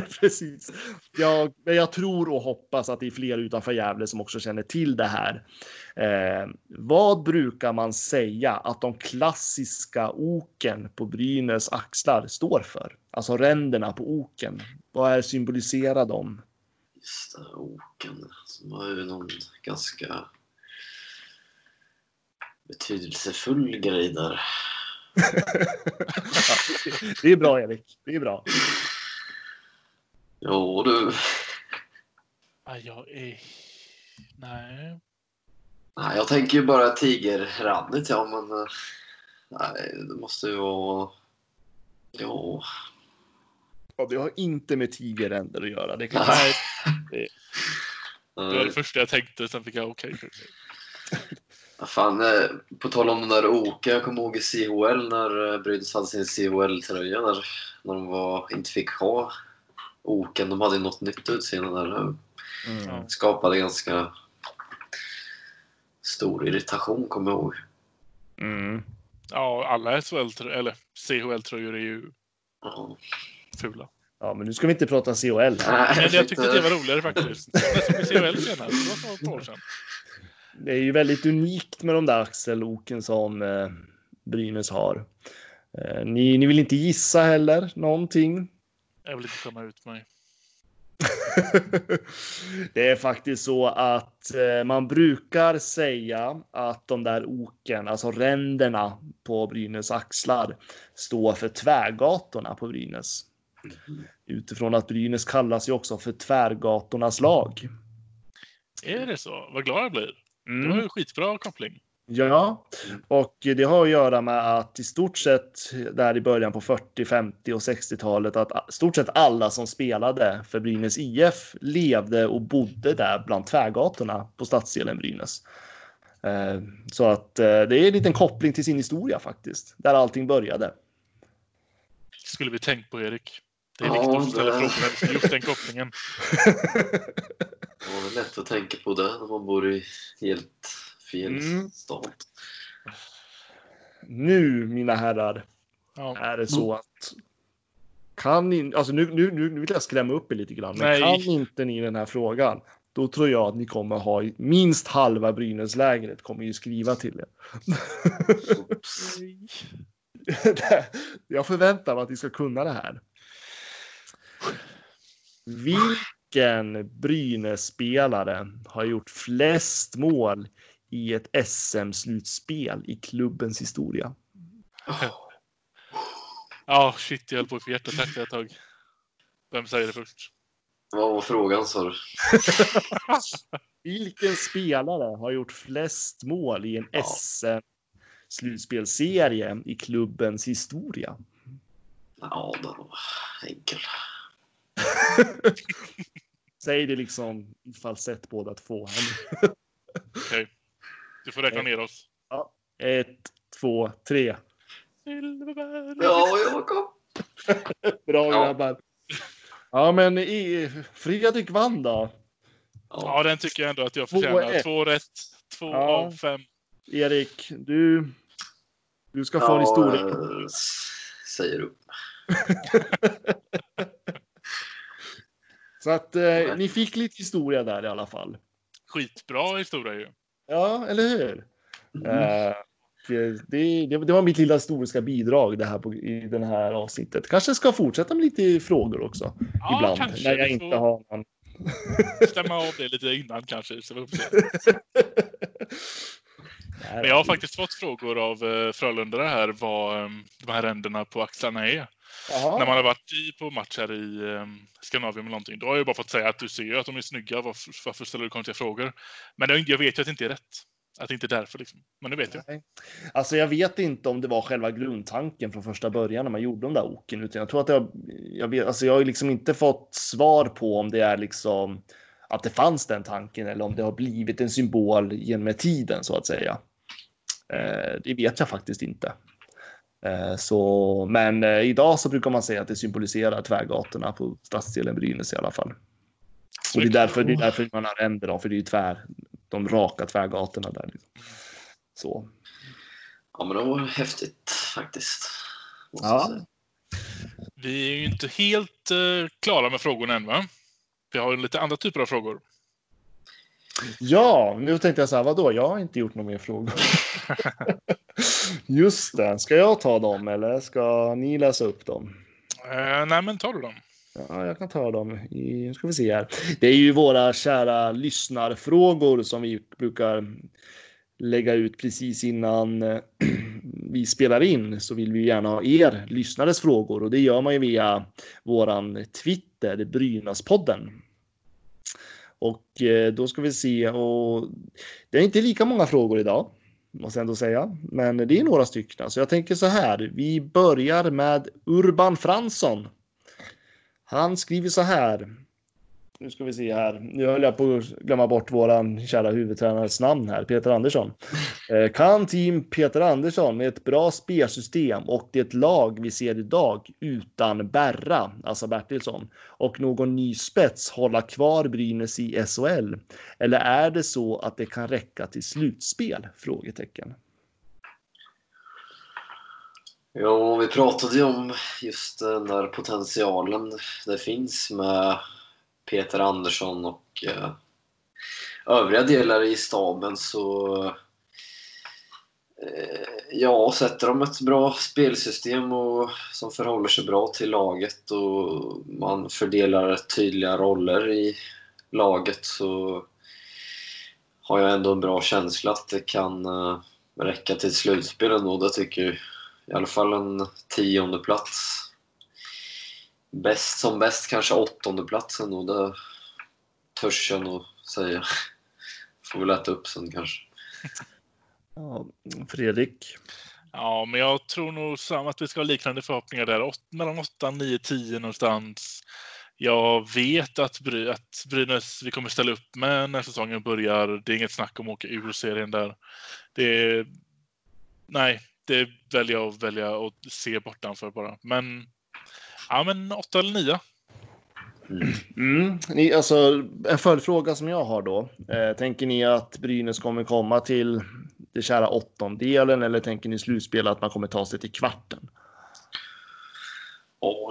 precis. Jag, men jag tror och hoppas att det är fler utanför Gävle som också känner till det här. Eh, vad brukar man säga att de klassiska oken på Brynäs axlar står för? Alltså ränderna på oken. Vad är symboliserar de? Just det, oken. Som var ju någon ganska betydelsefull grej där. Det är bra Erik, det är bra. Jo du. Ja, jag är... Nej. Nej, jag tänker ju bara tigerrandigt ja, men... eh, Nej, det måste ju vara... Ja. Ja, det har inte med tigerränder att göra. Det kan Nej. Det var det första jag tänkte, sen fick jag okej. okej. Vad fan, eh, på tal om den där Oka, jag kommer ihåg i CHL när eh, Brynäs hade sin CHL-tröja när, när de var, inte fick ha Oken. De hade ju något nytt utseende där. Mm. Ja. skapade ganska stor irritation, kommer jag ihåg. Mm. Ja, alla SHL eller CHL-tröjor är ju Ja. fula. Ja, men nu ska vi inte prata CHL. Nej, Men jag tyckte det var roligare faktiskt. I CHL senast, det var för ett par år sedan. Det är ju väldigt unikt med de där axelloken som eh, Brynäs har. Eh, ni, ni vill inte gissa heller någonting. Jag vill inte skämma ut mig. det är faktiskt så att eh, man brukar säga att de där oken, alltså ränderna på Brynäs axlar, står för tvärgatorna på Brynäs. Utifrån att Brynäs kallas ju också för tvärgatornas lag. Är det så? Vad glad jag blir. Det Mm. var ju skitbra koppling. Ja, och det har att göra med att i stort sett där i början på 40, 50 och 60-talet att stort sett alla som spelade för Brynäs IF levde och bodde där bland tvärgatorna på stadsdelen Brynäs. Eh, Så att eh, det är en liten koppling till sin historia faktiskt, där allting började. skulle vi tänkt på Erik. Det är Ja, viktigt att ställa det- för just den kopplingen. Ja, det är lätt att tänka på det när man bor i helt fel Mm. Nu, mina herrar, Ja. är det så att kan ni, alltså nu, nu, nu nu vill jag skrämma upp er lite grann, men Nej. kan inte ni den här frågan, då tror jag att ni kommer ha minst halva Brynäslägret kommer ju skriva till er. Jag förväntar mig att ni ska kunna det här. Vilken Brynäs-spelare har gjort flest mål i ett SM-slutspel i klubbens historia? Ja, shit, jag höll på att få hjärtattack ett tag. Vem säger det först? Vad var frågan sa du? Vilken spelare har gjort flest mål i en Ja. SM-slutspelserie i klubbens historia? Ja, den var enkel. Säg det liksom i falsett båda två. Okej. Du får räkna ner oss. Ett, två, tre. Silverberg. Ja, Jakob. Bra Ja. grabbar. Ja, men i, Fredrik vann då. Ja. Ja, den tycker jag ändå att jag Två, förtjänar. ett. Två rätt. Två Ja. av fem. Erik, du, du ska få en historia. eh, s- säger upp. Så att eh, ni fick lite historia där i alla fall. Skitbra historia ju. Ja, eller hur? Mm. Eh, det, det, det var mitt lilla historiska bidrag det här på, i den här avsnittet. Kanske ska fortsätta med lite frågor också. Ja, ibland. kanske. När jag inte får har någon. stämma av det lite innan kanske. Så vi Men jag har faktiskt fått frågor av uh, Frölundare här vad um, de här ränderna på axlarna är. Jaha. När man har varit i, på match här i um, Skandinavien eller någonting. Då har jag bara fått säga att du ser ju att de är snygga. Varför, varför ställer du konstiga frågor? Men jag, jag vet ju att det inte är rätt. Att det inte är därför liksom. Men nu vet jag. Nej. Alltså jag vet inte om det var själva grundtanken från första början när man gjorde de där oken. Utan jag tror att jag, jag vet, alltså jag har liksom inte fått svar på om det är liksom att det fanns den tanken eller om det har blivit en symbol genom tiden så att säga. Eh, det vet jag faktiskt inte. Eh, så, men eh, idag så brukar man säga att det symboliserar tvärgatorna på stadsdelen Brynäs i alla fall. Och det är därför, det är därför man använder dem, för det är ju tvär, de raka tvärgatorna där. Liksom. Så. Ja, men det var häftigt faktiskt. Ja. säga. Vi är ju inte helt eh, klara med frågorna än, va? Vi har ju lite andra typer av frågor. Ja, nu tänkte jag så här, vadå? Jag har inte gjort några mer frågor. Just det, ska jag ta dem eller ska ni läsa upp dem? Eh, nej, men tar du dem? Ja, jag kan ta dem. Nu ska vi se här. Det är ju våra kära lyssnarfrågor som vi brukar lägga ut precis innan eh, vi spelar in. Så vill vi gärna ha er lyssnares frågor och det gör man ju via våran Twitter, Brynäspodden. Och eh, då ska vi se och det är inte lika många frågor idag måste jag ändå säga, men det är några stycken. Så jag tänker så här. Vi börjar med Urban Fransson. Han skriver så här. Nu ska vi se här. Nu höll jag på att glömma bort våran kära huvudtränares namn här, Peter Andersson. Eh, Kan team Peter Andersson med ett bra spelsystem och det lag vi ser idag utan Berra, alltså Bertilsson, och någon ny spets hålla kvar Brynäs i SHL? Eller är det så att det kan räcka till slutspel? Frågetecken. Ja, vi pratade ju om just den där potentialen det finns med Peter Andersson och eh, övriga delar i staben så eh, ja, sätter de ett bra spelsystem och, som förhåller sig bra till laget och man fördelar tydliga roller i laget så har jag ändå en bra känsla att det kan eh, räcka till ett slutspel ändå. Det tycker jag i alla fall en tionde plats. Bäst som bäst kanske åttonde platsen och det törs jag nog säga. Får väl äta upp sen kanske. Ja, Fredrik. Ja, men jag tror nog samma att vi ska ha liknande förhoppningar där. Åt, mellan 8, 9, 10 någonstans. Jag vet att, Bry, att Brynäs, vi kommer ställa upp med när säsongen börjar. Det är inget snack om att åka ur serien där. Det är, nej, det väljer jag att välja att se bortanför bara. Men, ja men 8 eller 9. Mm. Ni, alltså, en följdfråga som jag har då. Eh, tänker ni att Brynäs kommer komma till det kära åttondelen eller tänker ni slutspel att man kommer ta sig till kvarten?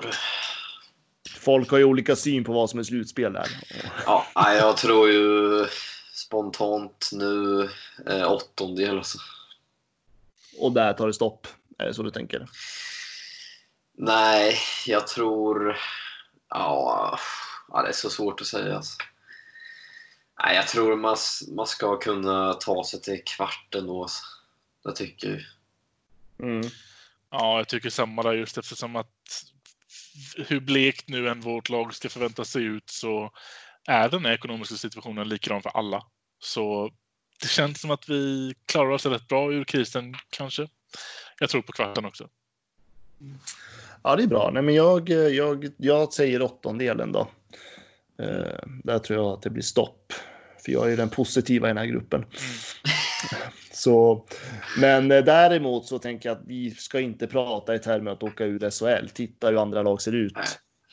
Det- Folk har ju olika syn på vad som är slutspel där. Ja, nej, jag tror ju spontant nu eh, åttondel alltså. Och där tar det stopp. Är det så du tänker? Nej, jag tror... Ja, det är så svårt att säga. Alltså. Nej, jag tror man, man ska kunna ta sig till kvarten då. Alltså. Det tycker jag. Mm. Ja, jag tycker samma där just eftersom att hur blekt nu än vårt lag ska förväntas se ut så är den här ekonomiska situationen likadan för alla. Så det känns som att vi klarar oss rätt bra ur krisen kanske. Jag tror på kvarten också. Ja, det är bra. Nej, men jag, jag, jag säger åttondelen då. Eh, där tror jag att det blir stopp. För jag är den positiva i den här gruppen. Så, men eh, däremot så tänker jag att vi ska inte prata i termer att åka ur SHL. Titta hur andra lag ser ut.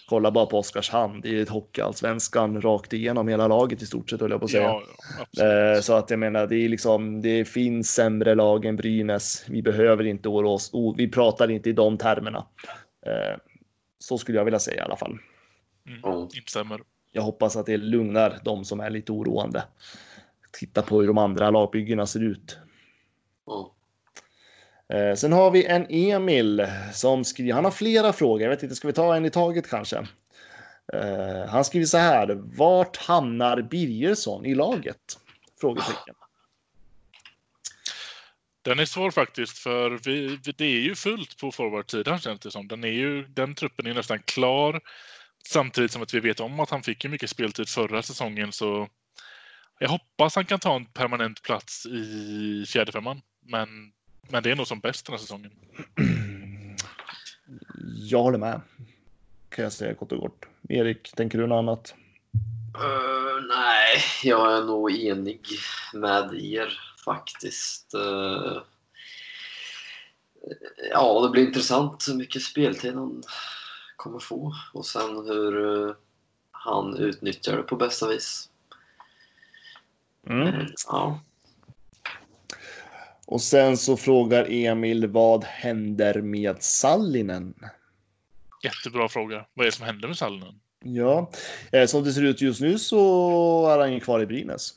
Kolla bara på Oskarshamn. Det är ett hockeyallsvenskan rakt igenom hela laget i stort sett höll jag på att säga. Ja. Eh, Så att jag menar, det är liksom, det finns sämre lag än Brynäs. Vi behöver inte oroa oss. Vi pratar inte i de termerna. Eh, Så skulle jag vilja säga i alla fall. Mm, instämmer. Jag hoppas att det lugnar de som är lite oroande. Titta på hur de andra lagbyggena ser ut. Eh, Sen har vi en Emil som skriver, han har flera frågor, jag vet inte, ska vi ta en i taget kanske? Eh, Han skriver så här, vart hamnar Birgersson i laget? Frågetecken. Den är svår faktiskt för vi, vi- det är ju fullt på forwardsidan känns det som. Den, är ju, den truppen är nästan klar. Samtidigt som att vi vet om att han fick ju mycket speltid förra säsongen så jag hoppas han kan ta en permanent plats i fjärde femman. Men, men det är nog som bäst den här säsongen. Jag håller med. Kan jag säga kort och kort. Erik, tänker du något annat? Eh, nej, jag är nog enig med er faktiskt. Eh, ja, det blir intressant hur mycket speltid han kommer få och sen hur eh, han utnyttjar det på bästa vis. Mm. Ja. Och sen så frågar Emil vad händer med Sallinen? Jättebra fråga. Vad är det som händer med Sallinen? Ja, eh, som det ser ut just nu så är han ju kvar i Brynäs.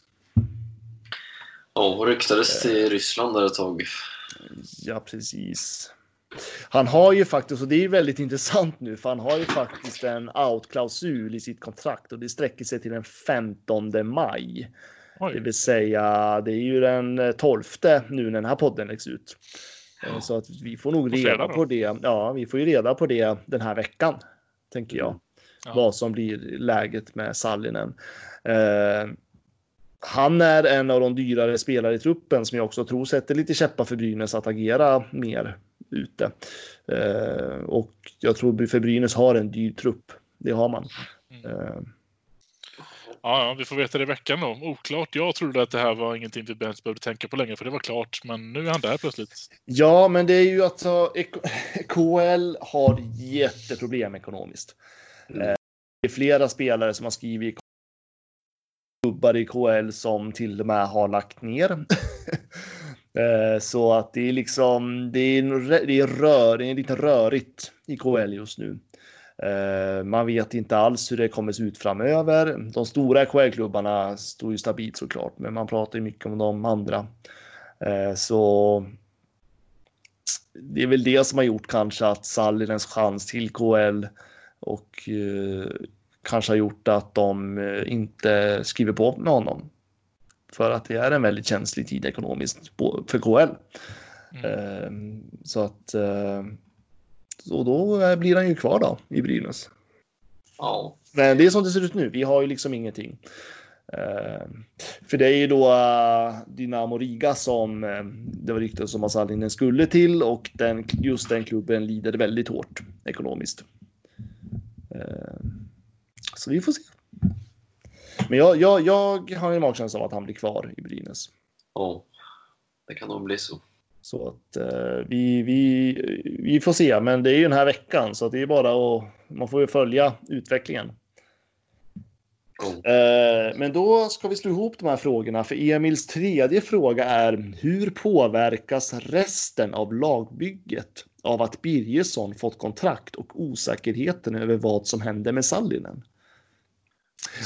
Ja, och ryktades till Ryssland där ett tag. Ja, precis. Han har ju faktiskt, och det är väldigt intressant nu, för han har ju faktiskt en out-klausul i sitt kontrakt och det sträcker sig till den 15 maj. Det Oj. vill säga, det är ju den 12 nu när den här podden läggs ut. Eh, Så att vi får nog reda på det. Ja, vi får ju reda på det den här veckan, tänker jag. Ja. Vad som blir läget med Sallinen. Eh, han är en av de dyrare spelare i truppen som jag också tror sätter lite käppar för Brynäs att agera mer ute. Eh, och jag tror för Brynäs har en dyr trupp. Det har man. Mm. Eh, Ja, ja, vi får veta det i veckan då. Oklart. Jag trodde att det här var ingenting vi ens behövde tänka på längre, för det var klart. Men nu är han där plötsligt. Ja, men det är ju alltså KL har jätteproblem ekonomiskt. Mm. Eh, Det är flera spelare som har skrivit klubbar i KL som till och med har lagt ner. Eh, Så att det är liksom, det är, det är rör, det är lite rörigt i KL just nu. Eh, Man vet inte alls hur det kommer se ut framöver. De stora KL-klubbarna står ju stabilt såklart, men man pratar ju mycket om de andra. Eh, Så det är väl det som har gjort kanske att Sallinens chans till KL och kanske har gjort att de eh, inte skriver på med honom. För att det är en väldigt känslig tid ekonomiskt för KL. Mm. Eh, så att eh, och då eh, blir han ju kvar då i Brynäs. Ja. Men det är som det ser ut nu. Vi har ju liksom ingenting. Eh, för det är ju då eh, Dynamo Riga som eh, det var ryktet som att Sallinen skulle till och den, just den klubben lider väldigt hårt ekonomiskt. Så vi får se. Men jag, jag, jag har en magkänsla av att han blir kvar i Brynäs. ja. Det kan nog bli så. Så att eh, vi, vi, vi får se, men det är ju den här veckan så det är bara att man får ju följa utvecklingen. Ja. Eh, Men då ska vi slå ihop de här frågorna, för Emils tredje fråga är hur påverkas resten av lagbygget av att Birgersson fått kontrakt och osäkerheten över vad som händer med Sallinen?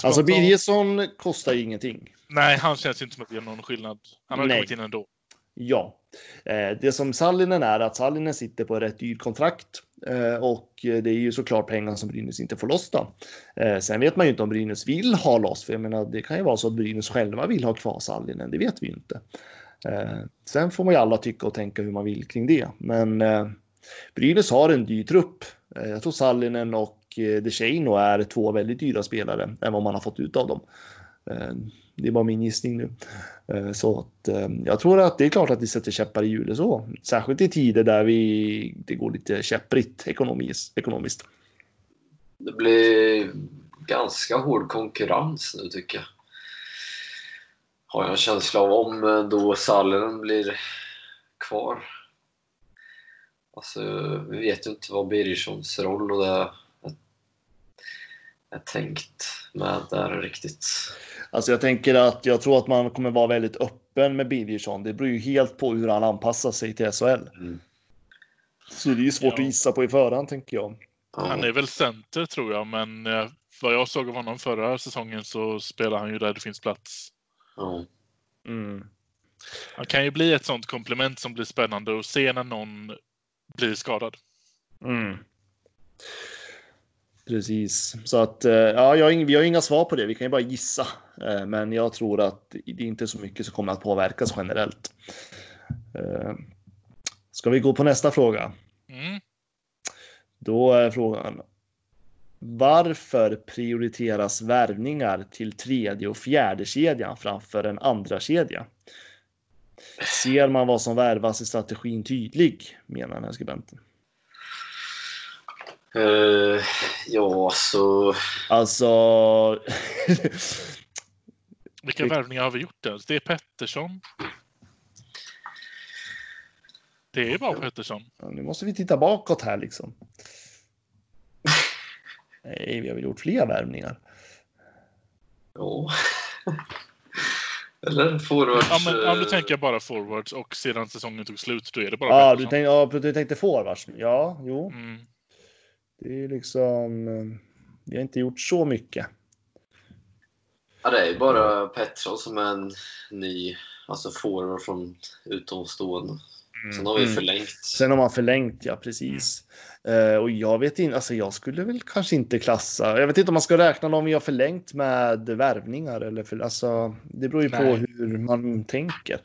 Alltså Birgersson kostar ju ingenting. Nej, han känns inte som att det gör någon skillnad. Han har Nej. kommit in ändå. Ja, Eh, det som Sallinen är att Sallinen sitter på ett rätt dyrt kontrakt eh, och det är ju såklart pengar som Brynäs inte får loss då. Eh, Sen vet man ju inte om Brynäs vill ha loss, för jag menar, det kan ju vara så att Brynäs själva vill ha kvar Sallinen, det vet vi ju inte. Sen får man ju alla tycka och tänka hur man vill kring det, men Brynäs har en dyr trupp. Jag tror Sallinen och Eh, DeShane är två väldigt dyra spelare än vad man har fått ut av dem. Eh, det är bara min gissning nu. Eh, så att, jag tror att det är klart att det sätter käppar i hjulet så. Särskilt i tider där vi, det går lite käpprigt ekonomiskt. ekonomiskt. Det blir ganska hård konkurrens nu tycker jag. Har jag en känsla av om då Sallinen blir kvar. Alltså, vi vet ju inte vad Birgerssons roll och det tänkt med där riktigt. Alltså jag tänker att jag tror att man kommer vara väldigt öppen med Birgersson. Det beror ju helt på hur han anpassar sig till SHL. Mm. Så det är ju svårt Ja. att gissa på i förhand tänker jag. Han är väl center tror jag, men eh, vad jag såg av honom förra säsongen så spelar han ju där det finns plats. ja. Mm. Han kan ju bli ett sånt komplement som blir spännande att se när någon blir skadad. Mm. Precis, så att eh, ja, jag vi har inga svar på det. Vi kan ju bara gissa, Eh, men jag tror att det är inte så mycket som kommer att påverkas generellt. Eh, Ska vi gå på nästa fråga? Mm. Då är frågan. Varför prioriteras värvningar till tredje och fjärde kedjan framför en andra kedja? Ser man vad som värvas i strategin tydlig, menar den här skribenten. Eh, ja, så... Alltså, Vilka Vilk- värvningar har vi gjort ens? Det är Pettersson. Det är bara Pettersson. Ja, nu måste vi titta bakåt här liksom. Nej, vi har väl gjort fler värvningar. Ja. Eller forwards. Ja, men, ja, nu eh, tänker jag bara forwards och sedan säsongen tog slut, då är det bara Ja, du, Pettersson. tänk, ja, du tänkte forwards. Ja, jo. Mm. Det är liksom... Vi har inte gjort så mycket. Ja, det är bara Pettersson som är en ny alltså forward från utomstående. Sen har vi Mm. förlängt. Sen har man förlängt, ja precis. Eh, och jag vet inte, alltså jag skulle väl kanske inte klassa. Jag vet inte om man ska räkna om vi har förlängt med värvningar eller för, alltså. Det beror ju på Nej. hur man tänker.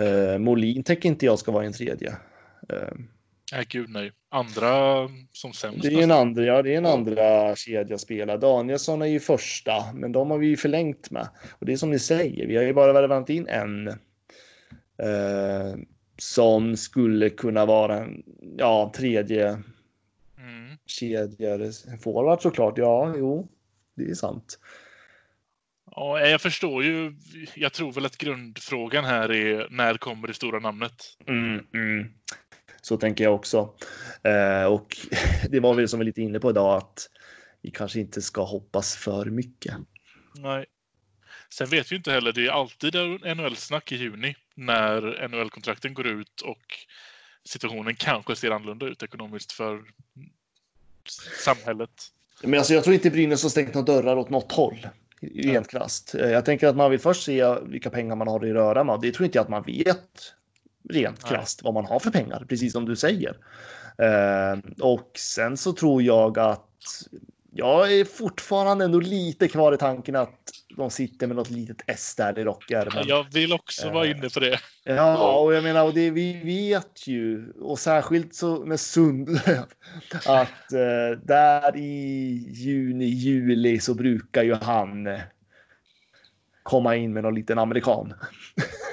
Uh, Molin tänker inte jag ska vara en tredje. Eh, Nej, gud nej. Andra som sämst. det är en andra, ja, det är en andra kedja spelare. Danielsson är ju första, men de har vi ju förlängt med. Och det är som ni säger, vi har ju bara värvat in en. eh, som skulle kunna vara en, ja, tredje Mm. kedjor. Forward såklart, ja, jo, det är sant. Ja, jag förstår ju. Jag tror väl att grundfrågan här är när kommer det stora namnet? Mm, mm. Så tänker jag också. Eh, och det var väl som vi lite inne på idag att vi kanske inte ska hoppas för mycket. Nej. Sen vet vi inte heller. Det är alltid NHL-snack i juni när NHL-kontrakten går ut och situationen kanske ser annorlunda ut ekonomiskt för samhället. Men alltså, jag tror inte Brynäs har stängt några dörrar åt något håll. Rent krasst. Eh, Jag tänker att man vill först se vilka pengar man har i röra med. Det tror inte jag att man vet rent krasst vad man har för pengar, precis som du säger. Eh, och sen så tror jag att jag är fortfarande ändå lite kvar i tanken att de sitter med något litet S där i rockärmen. Jag vill också vara inne på det. Ja, och jag menar, och det, vi vet ju, och särskilt så med Sundlöv, att eh, där i juni, juli så brukar ju han eh, komma in med någon liten amerikan.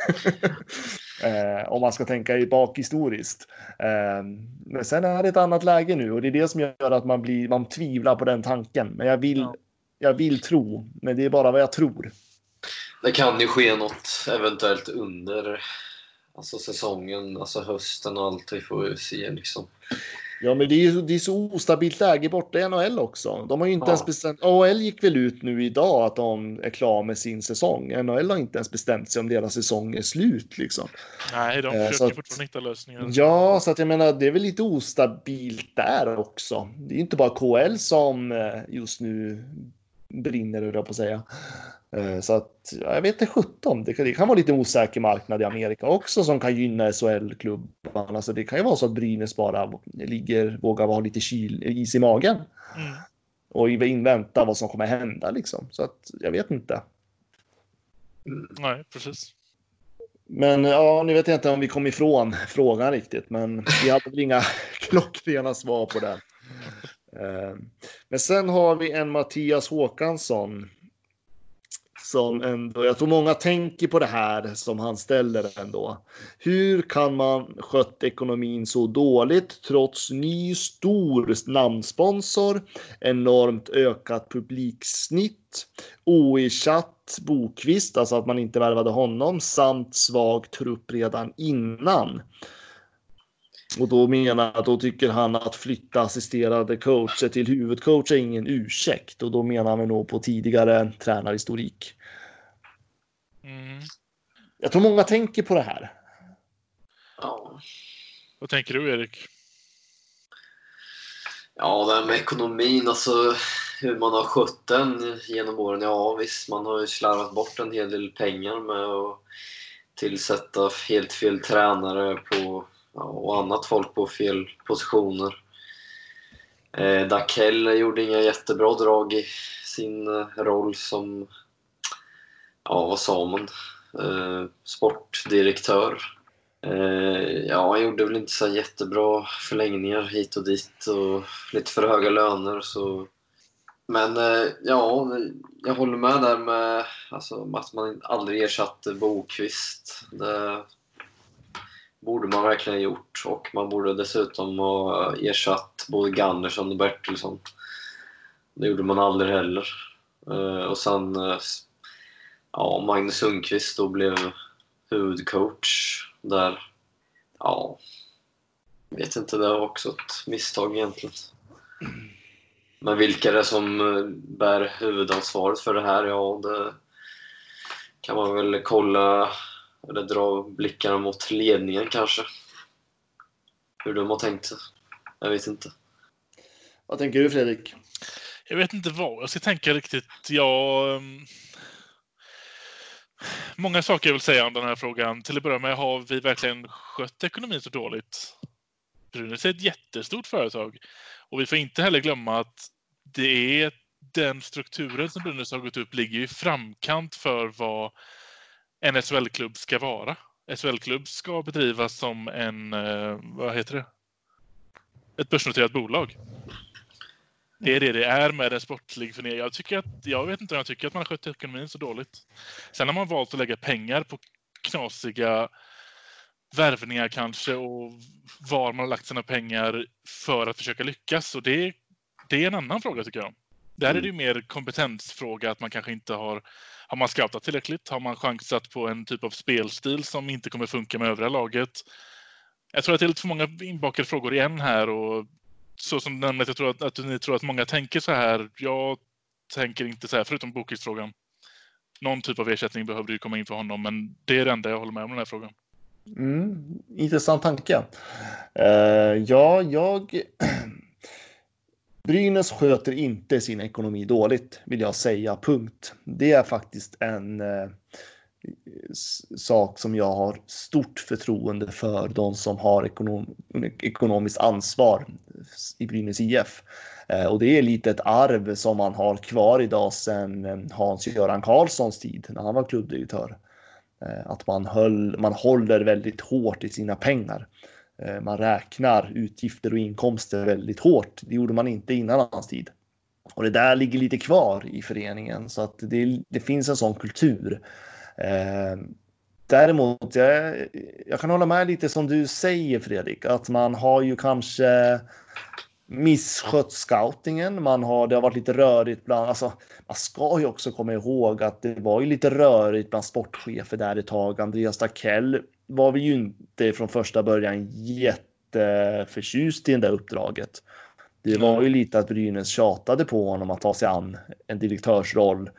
eh, om man ska tänka i bakhistoriskt. Eh, men sen är det ett annat läge nu och det är det som gör att man, blir, man tvivlar på den tanken. Men jag vill, Ja. jag vill tro, men det är bara vad jag tror. Det kan ju ske något eventuellt under alltså säsongen, alltså hösten och allt. Vi får ju se liksom. Ja, men det är det är så ostabilt läge borta i NHL också. De har ju inte Ja. ens bestämt. AHL gick väl ut nu idag att de är klara med sin säsong. NHL har inte ens bestämt sig om deras säsong är slut liksom. Nej, de Eh, försöker så att- fortfarande hitta lösningar. Ja, så att jag menar, det är väl lite ostabilt där också. Det är ju inte bara KL som eh, just nu brinner, höll jag på att säga. Eh, Så att ja, jag vet inte 17. Det kan, det kan vara lite osäker marknad i Amerika också som kan gynna SHL-klubbarna. Så det kan ju vara så att Brynäs bara ligger, vågar ha lite kyl, is i magen Mm. och invänta vad som kommer hända liksom. Så att jag vet inte. Nej, precis. Men ja, nu vet jag inte om vi kom ifrån frågan riktigt, men vi hade väl inga klockrena svar på den. Eh, Men sen har vi en Mattias Håkansson. Som ändå, jag tror många tänker på det här som han ställer ändå. Hur kan man skött ekonomin så dåligt trots ny stor namnsponsor, enormt ökat publiksnitt, oersatt Bokvist, alltså att man inte värvade honom, samt svag trupp redan innan. Och då menar då tycker han att flytta assisterade coacher till huvudcoach är ingen ursäkt och då menar han nog på tidigare tränarhistorik. Mm. Jag tror många tänker på det här. Ja, Vad tänker du, Erik? ja det här med ekonomin, alltså hur man har skött den genom åren. Ja visst, man har ju slarvat bort en hel del pengar med att tillsätta helt fel tränare på, och annat folk på fel positioner. Eh, Dakell gjorde inga jättebra drag i sin eh, roll som, ja vad sa man, eh, sportdirektör. Eh, ja, han gjorde väl inte så jättebra förlängningar hit och dit och lite för höga löner. Så. Men eh, ja, jag håller med där med alltså, att man aldrig ersatte Bokvist. Det borde man verkligen ha gjort och man borde dessutom ha ersatt både Gunnarsson och Bertilsson. Det gjorde man aldrig heller. Eh, och sen eh, ja, Magnus Sundqvist då blev huvudcoach där. Ja, vet inte, det var också ett misstag egentligen. Men vilka det är som eh, bär huvudansvaret för det här? Ja, det kan man väl kolla eller dra blickarna mot ledningen kanske. Hur de har tänkt. Jag vet inte. Vad tänker du Fredrik? Jag vet inte vad jag ska tänka riktigt. Jag... ehm, Många saker jag vill säga om den här frågan. Till att börja med, har vi verkligen skött ekonomin så dåligt? Brynäs är ett jättestort företag. Och vi får inte heller glömma att det är den strukturen som Brynäs har gått upp ligger i framkant för vad en SHL-klubb ska vara. SHL-klubb ska bedrivas som en, eh, vad heter det? Ett börsnoterat bolag. Det är det det är med en sportlig förening. Jag, tycker att, jag vet inte om jag tycker att man har skött ekonomin så dåligt. Sen har man valt att lägga pengar på knasiga värvningar kanske och var man har lagt sina pengar för att försöka lyckas. Och det, det är en annan fråga tycker jag. Där är det ju mer kompetensfråga att man kanske inte har har man scoutat tillräckligt? Har man chansat på en typ av spelstil som inte kommer funka med övriga laget? Jag tror att det är lite för många inbakade frågor igen här och så som du jag tror att, att ni tror att många tänker så här. Jag tänker inte så här, förutom bokningsfrågan. Någon typ av ersättning behövde ju komma in för honom, men det är det enda jag håller med om den här frågan. Mm, intressant tanke. Uh, ja, jag... Brynäs sköter inte sin ekonomi dåligt, vill jag säga. Punkt. Det är faktiskt en eh, sak som jag har stort förtroende för de som har ekonom ekonomiskt ansvar i Brynäs IF. Eh, och det är lite ett arv som man har kvar idag sedan eh, Hans-Göran Karlssons tid när han var klubbdirektör. Eh, att man, höll, man håller väldigt hårt i sina pengar. Eh, man räknar utgifter och inkomster väldigt hårt. Det gjorde man inte innan hans tid. Och det där ligger lite kvar i föreningen så att det, det finns en sån kultur. Eh, däremot, jag, jag kan hålla med lite som du säger Fredrik, att man har ju kanske misskött scoutingen. Man har, det har varit lite rörigt bland, alltså, man ska ju också komma ihåg att det var ju lite rörigt bland sportchefer där ett tag. Andreas Dackell var vi ju inte från första början jätteförtjust i det där uppdraget. Det var ju lite att Brynäs tjatade på honom att ta sig an en direktörsroll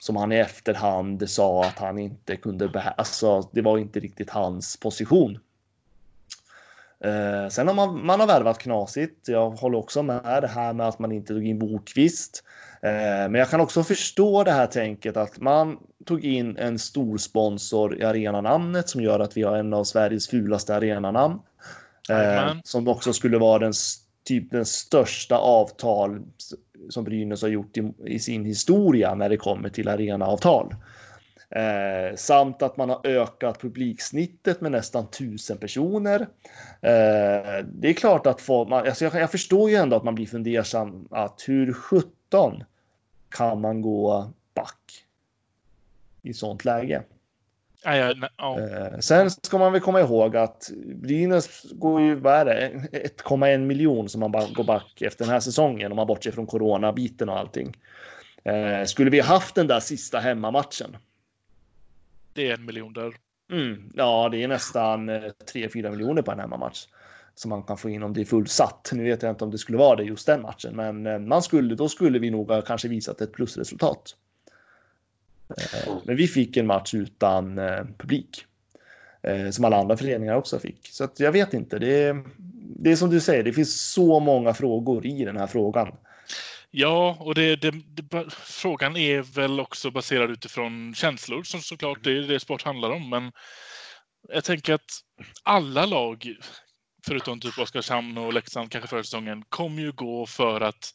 som han i efterhand sa att han inte kunde behärska. Alltså, det var inte riktigt hans position. Eh, sen har man, man har värvat knasigt. Jag håller också med det här med att man inte tog in Bokvist. Eh, men jag kan också förstå det här tänket att man tog in en stor sponsor i arenanamnet som gör att vi har en av Sveriges fulaste arenanamn. Eh, som också skulle vara den, typ den största avtal som Brynäs har gjort i, i sin historia när det kommer till arenaavtal. Eh, samt att man har ökat publiksnittet med nästan tusen personer. Eh, det är klart att få, man, alltså jag, jag, förstår ju ändå att man blir fundersam att hur 17 kan man gå back i sånt läge? Ja, ja, ja. Eh, sen ska man väl komma ihåg att Brynäs går ju, vad är det, 1,1 miljon som man bara går back efter den här säsongen om man bortser från coronabiten och allting. Eh, skulle vi haft den där sista hemmamatchen det är en miljon där. Mm, ja, det är nästan 3-4 eh, miljoner på en hemmamatch som man kan få in om det är fullsatt. Nu vet jag inte om det skulle vara det just den matchen, men man skulle, då skulle vi nog ha kanske visat ett plusresultat. Eh, men vi fick en match utan eh, publik eh, som alla andra föreningar också fick. Så att jag vet inte. Det är, det är som du säger, det finns så många frågor i den här frågan. Ja, och det, det, det, frågan är väl också baserad utifrån känslor som såklart det är det sport handlar om. Men jag tänker att alla lag, förutom typ Oskarshamn och Leksand kanske förra säsongen, kommer ju gå för att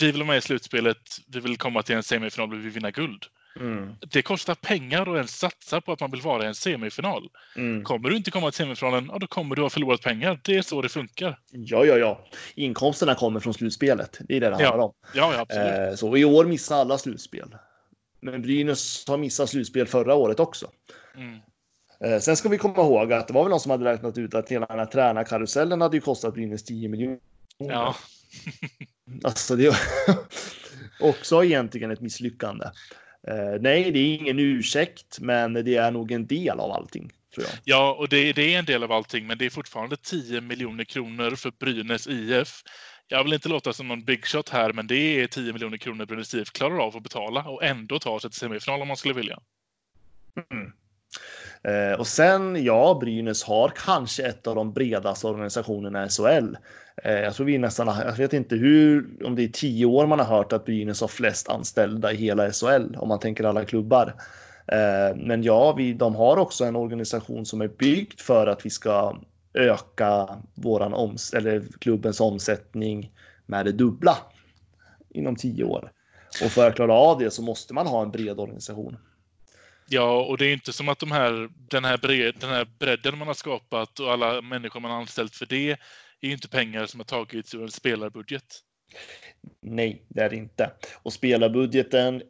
vi vill vara med i slutspelet, vi vill komma till en semifinal, vi vill vinna guld. Mm. Det kostar pengar att ens satsa på att man vill vara i en semifinal. Mm. Kommer du inte komma till semifinalen, ja, då kommer du ha förlorat pengar. Det är så det funkar. Ja, ja, ja. Inkomsterna kommer från slutspelet. Det är det det handlar ja. om. Ja, ja, absolut. Eh, så i år missar alla slutspel. Men Brynäs har missat slutspel förra året också. Mm. Eh, sen ska vi komma ihåg att det var väl någon som hade räknat ut att hela den här tränarkarusellen hade ju kostat Brynäs 10 miljoner. Ja. alltså det är också egentligen ett misslyckande. Eh, nej, det är ingen ursäkt, men det är nog en del av allting. Tror jag. Ja, och det, det, är en del av allting, men det är fortfarande 10 miljoner kronor för Brynäs IF Jag vill inte låta som någon big shot här, men det är 10 miljoner kronor Brynäs IF klarar av att betala och ändå ta sig till semifinal om man skulle vilja. Mm. Eh, och sen, ja, Brynäs har kanske ett av de bredaste organisationerna i SHL. Eh, jag tror vi nästan, jag vet inte hur, om det är tio år man har hört att Brynäs har flest anställda i hela SHL, om man tänker alla klubbar. Eh, men ja, vi, de har också en organisation som är byggd för att vi ska öka våran oms eller klubbens omsättning med det dubbla inom tio år. Och för att klara av det så måste man ha en bred organisation. Ja, och det är inte som att de här, den, här bred, den här bredden man har skapat och alla människor man har anställt för det är inte pengar som har tagits ur en spelarbudget. Nej, det är det inte. Och spelarbudgeten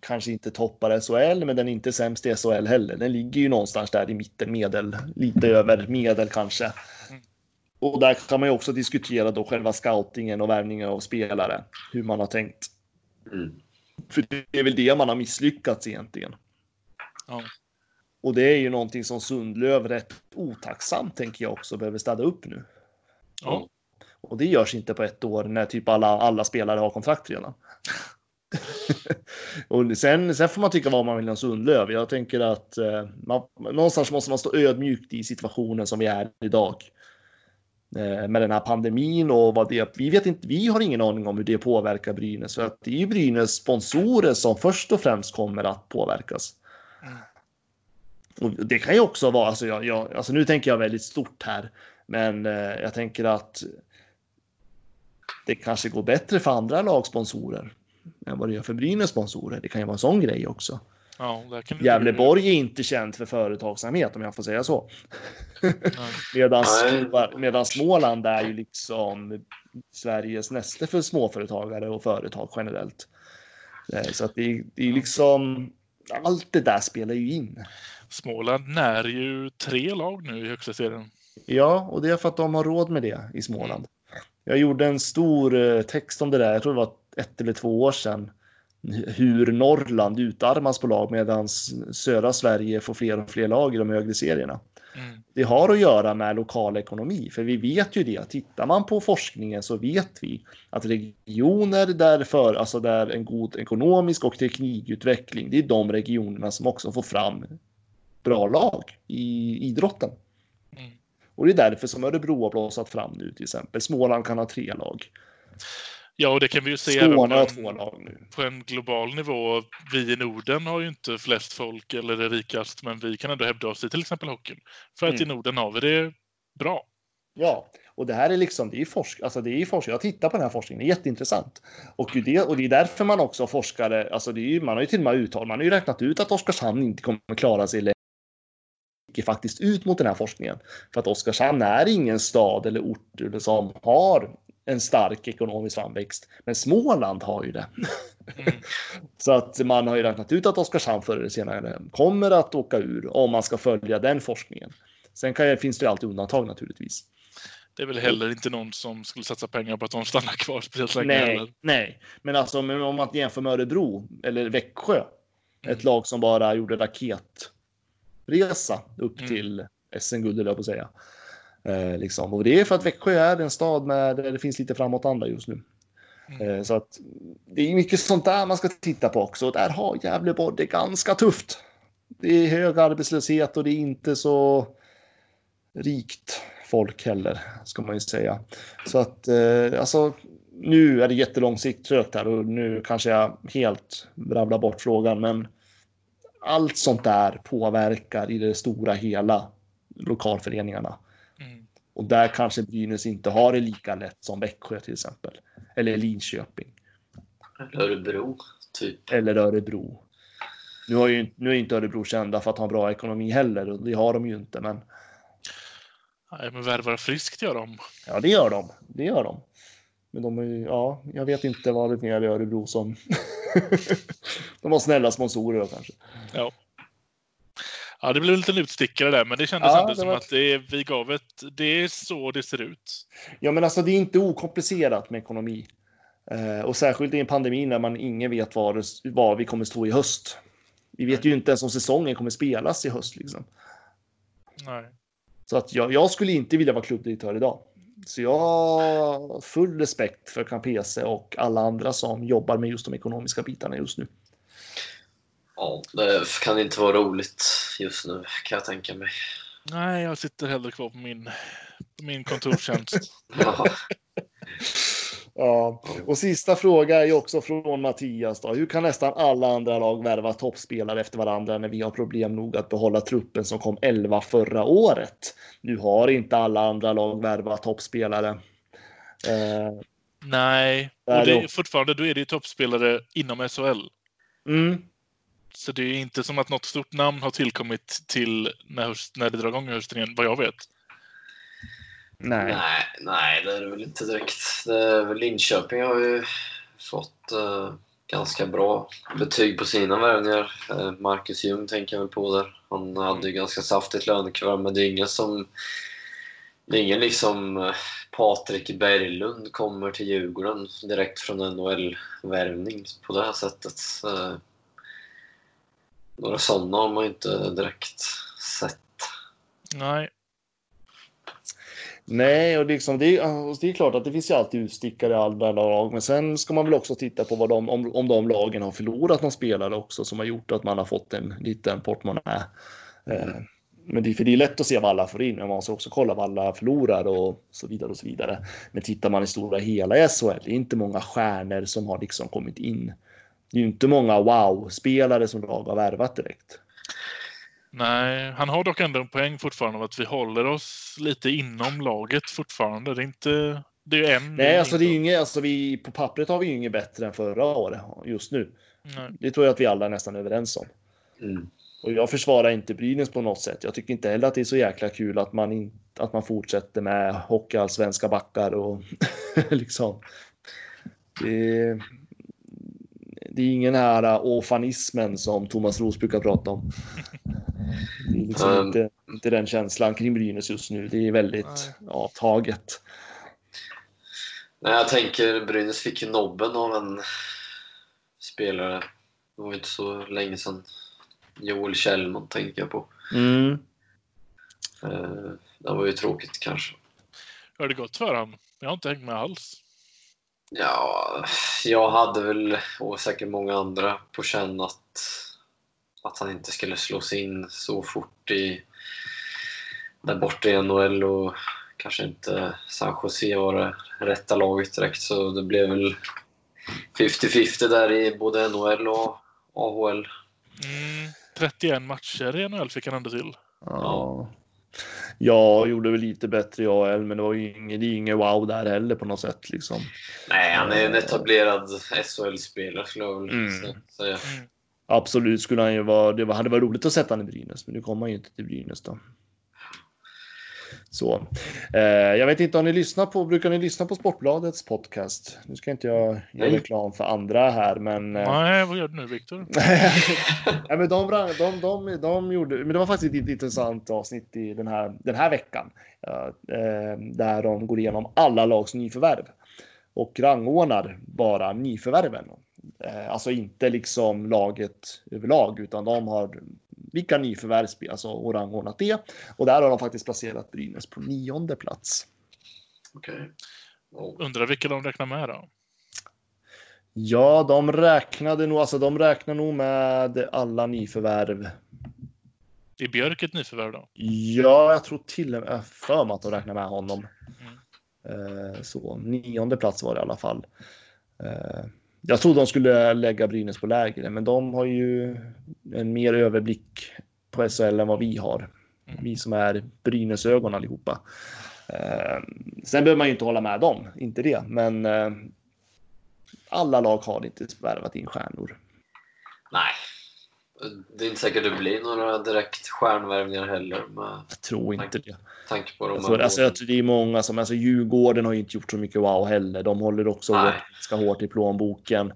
kanske inte toppar SHL, men den är inte sämst i SHL heller. Den ligger ju någonstans där i mitten, medel, lite över medel kanske. Mm. Och där kan man ju också diskutera då själva scoutingen och värvningen av spelare, hur man har tänkt. Mm. För det är väl det man har misslyckats egentligen. Ja. Och det är ju någonting som Sundlöv rätt otacksamt tänker jag också behöver städa upp nu. Ja. Och det görs inte på ett år när typ alla, alla spelare har kontrakt redan. och sen, sen får man tycka vad man vill om Sundlöv. Jag tänker att eh, man, någonstans måste man stå ödmjukt i situationen som vi är idag. Eh, med den här pandemin och vad det vi vet inte. Vi har ingen aning om hur det påverkar Brynäs för att det är ju Brynäs sponsorer som först och främst kommer att påverkas. Mm. Och det kan ju också vara, alltså, jag, jag, alltså nu tänker jag väldigt stort här, men eh, jag tänker att det kanske går bättre för andra lagsponsorer än vad det gör för Brynäs sponsorer. Det kan ju vara en sån grej också. Ja, Gävleborg är inte känt för företagsamhet om jag får säga så. medan, medan Småland är ju liksom Sveriges näste för småföretagare och företag generellt. Eh, så att det, det är liksom allt det där spelar ju in. Småland när ju tre lag nu i högsta serien. Ja, och det är för att de har råd med det i Småland. Jag gjorde en stor eh, text om det där, jag tror det var ett eller två år sedan. Hur Norrland utarmas på lag medan södra Sverige får fler och fler lag i de högre serierna. Mm. Det har att göra med lokal ekonomi, för vi vet ju det. Tittar man på forskningen så vet vi att regioner där, för, alltså där en god ekonomisk och teknikutveckling, det är de regionerna som också får fram bra lag i idrotten. Mm. Och det är därför som Örebro har blåsat fram nu till exempel. Småland kan ha tre lag. Ja, och det kan vi ju se två lag nu. på en global nivå. Vi i Norden har ju inte flest folk eller det rikast, men vi kan ändå hävda oss i till exempel hockeyn. För att mm. i Norden har vi det bra. Ja, och det här är liksom, det är forsk, alltså det är forskning. Jag tittar på den här forskningen, det är jätteintressant. Och det, och det är därför man också forskare, alltså det är, man har ju till och med uttalat, man har ju räknat ut att Oskarshamn inte kommer klara sig faktiskt ut mot den här forskningen. För att Oskarshamn är ingen stad eller ort som har en stark ekonomisk framväxt. Men Småland har ju det. Mm. så att man har ju räknat ut att Oskarshamn förr eller senare kommer att åka ur om man ska följa den forskningen. Sen kan, finns det ju alltid undantag naturligtvis. Det är väl heller inte någon som skulle satsa pengar på att de stannar kvar speciellt länge. Nej, heller. nej, men alltså om man jämför med Örebro eller Växjö, mm. ett lag som bara gjorde raketresa upp mm. till SM-guld, eller på att säga. Eh, liksom. Och det är för att Växjö är en stad med, där det finns lite framåtanda just nu. Mm. Eh, så att det är mycket sånt där man ska titta på också. Där har Gävleborg det ganska tufft. Det är hög arbetslöshet och det är inte så rikt folk heller, ska man ju säga. Så att eh, alltså, nu är det jättelångsiktigt här och nu kanske jag helt bravlar bort frågan, men allt sånt där påverkar i det stora hela lokalföreningarna. Och där kanske Brynäs inte har det lika lätt som Växjö till exempel. Eller Linköping. Eller Örebro, typ. Eller Örebro. Nu, har ju, nu är inte Örebro kända för att ha en bra ekonomi heller och det har de ju inte. Men... Nej, men värvar friskt gör de. Ja, det gör de. Det gör de. Men de är ju, ja, jag vet inte vad det är i Örebro som... de har snälla sponsorer kanske. Ja. Ja, det blev en liten utstickare där, men det kändes ja, ändå som var... att det, vi gav ett... Det är så det ser ut. Ja, men alltså det är inte okomplicerat med ekonomi. Eh, och särskilt i en pandemi när man ingen vet var, var vi kommer stå i höst. Vi vet ju inte ens om säsongen kommer spelas i höst. Liksom. Nej. Så att jag, jag skulle inte vilja vara klubbdirektör idag. Så jag har full respekt för Campese och alla andra som jobbar med just de ekonomiska bitarna just nu. Ja, det kan inte vara roligt just nu kan jag tänka mig. Nej, jag sitter hellre kvar på min, på min kontorstjänst. Ja, Ja, och sista fråga är ju också från Mattias. Då. Hur kan nästan alla andra lag värva toppspelare efter varandra när vi har problem nog att behålla truppen som kom 11 förra året? Nu har inte alla andra lag värvat toppspelare. Eh, Nej, och det är fortfarande då är det ju toppspelare inom SHL. mm, Så det är inte som att något stort namn har tillkommit till när, höst, när det drar igång hösten igen, vad jag vet. nej. nej, nej, det är det väl inte direkt. Det Linköping har ju fått eh, ganska bra betyg på sina värvningar. Eh, Marcus Ljung tänker jag väl på där. Han hade ju ganska saftigt lönekuvert, men det är ingen som... Det är ingen liksom eh, Patrik Berglund kommer till Djurgården direkt från NHL-värvning på det här sättet. Eh, Några sådana har man inte direkt sett. Nej, Nej, och liksom det, är- det är klart att det finns ju alltid utstickare i alla lag, men sen ska man väl också titta på vad de, om, om de lagen har förlorat någon spelare också som har gjort att man har fått en liten portmonnä. Eh, men det, är- för det är lätt att se vad alla får in, men man måste också kolla vad alla förlorar och så vidare och så vidare. Men tittar man i stora hela i SHL, det är inte många stjärnor som har liksom kommit in. Det är ju inte många wow-spelare som lag har värvat direkt. nej. Han har dock ändå en poäng fortfarande av att vi håller oss lite inom laget fortfarande. Det är inte... Det är ju en. Nej, alltså det är inget, alltså vi, på pappret har vi ju inget bättre än förra året just nu. Nej. Det tror jag att vi alla är nästan överens om. Mm. Och jag försvarar inte Brynäs på något sätt. Jag tycker inte heller att det är så jäkla kul att man, in, att man fortsätter med hockeyallsvenska backar och liksom. Det, det är ingen här ofanismen som Thomas Roos brukar prata om. Det är liksom Um. inte, inte den känslan kring Brynäs just nu. Det är väldigt Nej. avtaget. Nej, jag tänker Brynäs fick ju nobben av en spelare. Det var inte så länge sedan. Joel Kjellman tänker jag på. Mm. Eh, det var ju tråkigt kanske. Hur har det gått för han? Jag har inte hängt med alls. Ja, jag hade väl, och säkert många andra, på känn att, att han inte skulle slås in så fort i, där borta i NHL och kanske inte San Jose var det rätta laget direkt. Så det blev väl 50-50 där i både NHL och AHL. Mm, 31 matcher i NHL fick han ändå till. Ja. Jag gjorde väl lite bättre jag AL, men det var ju inget, inget wow där heller på något sätt liksom. Nej, han är en etablerad SHL-spelare skulle jag väl Mm. säga. Absolut skulle han ju vara. Det var, hade varit roligt att sätta han i Brynäs, men nu kommer han ju inte till Brynäs då. Så eh, jag vet inte om ni lyssnar på. Brukar ni lyssna på Sportbladets podcast? Nu ska inte jag göra Nej. reklam för andra här, men. eh, Nej, vad gör du nu Viktor? Nej, men de, de, de, de, de gjorde, men det var faktiskt ett intressant avsnitt i den här, den här veckan. Eh, där de går igenom alla lags nyförvärv. Och rangordnar bara nyförvärven. Eh, alltså inte liksom laget överlag, utan de har vilka nyförvärv spelar, alltså och rangordnat det. Och där har de faktiskt placerat Brynäs på nionde plats. Okej. Oh. Undrar vilka de räknar med då? Ja, de räknade nog, alltså de räknar nog med alla nyförvärv Är Björk ett nyförvärv då? Ja, jag tror till och med för mig att de räknar med honom. Mm. Eh, så nionde plats var det i alla fall. Jag trodde de skulle lägga Brynäs på lägre, men de har ju en mer överblick på SHL än vad vi har. Mm. Vi som är Brynäsögon allihopa. Eh, sen behöver man ju inte hålla med dem, inte det, men eh, alla lag har inte värvat in stjärnor. Nej. Det är inte säkert det blir några direkt stjärnvärvningar heller med Jag tror inte det. tanke på de Jag tror, alltså, jag tror det är många som, alltså Djurgården har ju inte gjort så mycket wow heller. De håller också Nej. hårt, ska hårt i plånboken.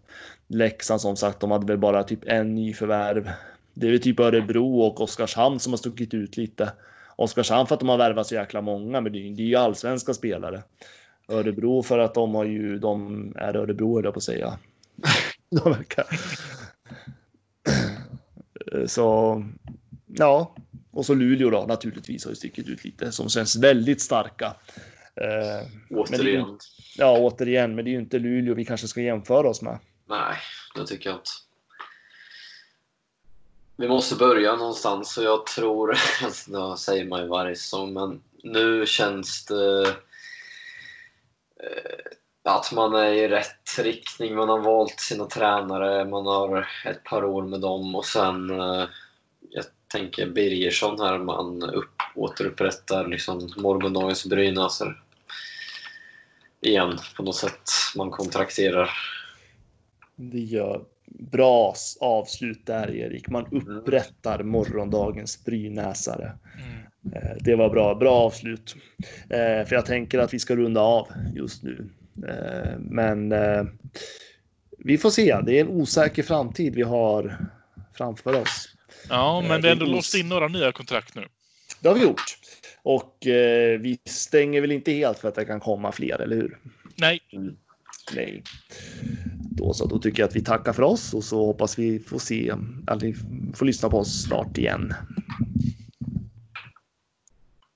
Leksand som sagt, de hade väl bara typ en ny förvärv. Det är väl typ Örebro och Oskarshamn som har stuckit ut lite. Oskarshamn för att de har värvat så jäkla många, men det är det är ju allsvenska spelare. Örebro för att de har ju, de är Örebro höll jag på att säga. de verkar. Så ja, och så Luleå då naturligtvis har ju stickit ut lite som känns väldigt starka. Eh, Återigen. Men ja, återigen, men det är ju inte Luleå vi kanske ska jämföra oss med. Nej, det tycker jag inte. Vi måste börja någonstans och jag tror, det säger man ju varje säsong, men nu känns det eh, att man är i rätt riktning. Man har valt sina tränare, man har ett par år med dem och sen eh, jag tänker Birgersson här, man upp, återupprättar liksom morgondagens Brynäser igen på något sätt. Man kontrakterar. Det gör bra avslut där Erik. Man upprättar morgondagens Brynäsare. Mm. Eh, Det var bra, bra avslut. Eh, För jag tänker att vi ska runda av just nu. Eh, Men eh, vi får se. Det är en osäker framtid vi har framför oss. Ja, Eh, men det det är ändå låst in några nya kontrakt nu. Det har vi gjort. Och eh, vi stänger väl inte helt för att det kan komma fler, eller hur? Nej, Nej. Då så, då tycker jag att vi tackar för oss och så hoppas vi får se, ni får lyssna på oss snart igen.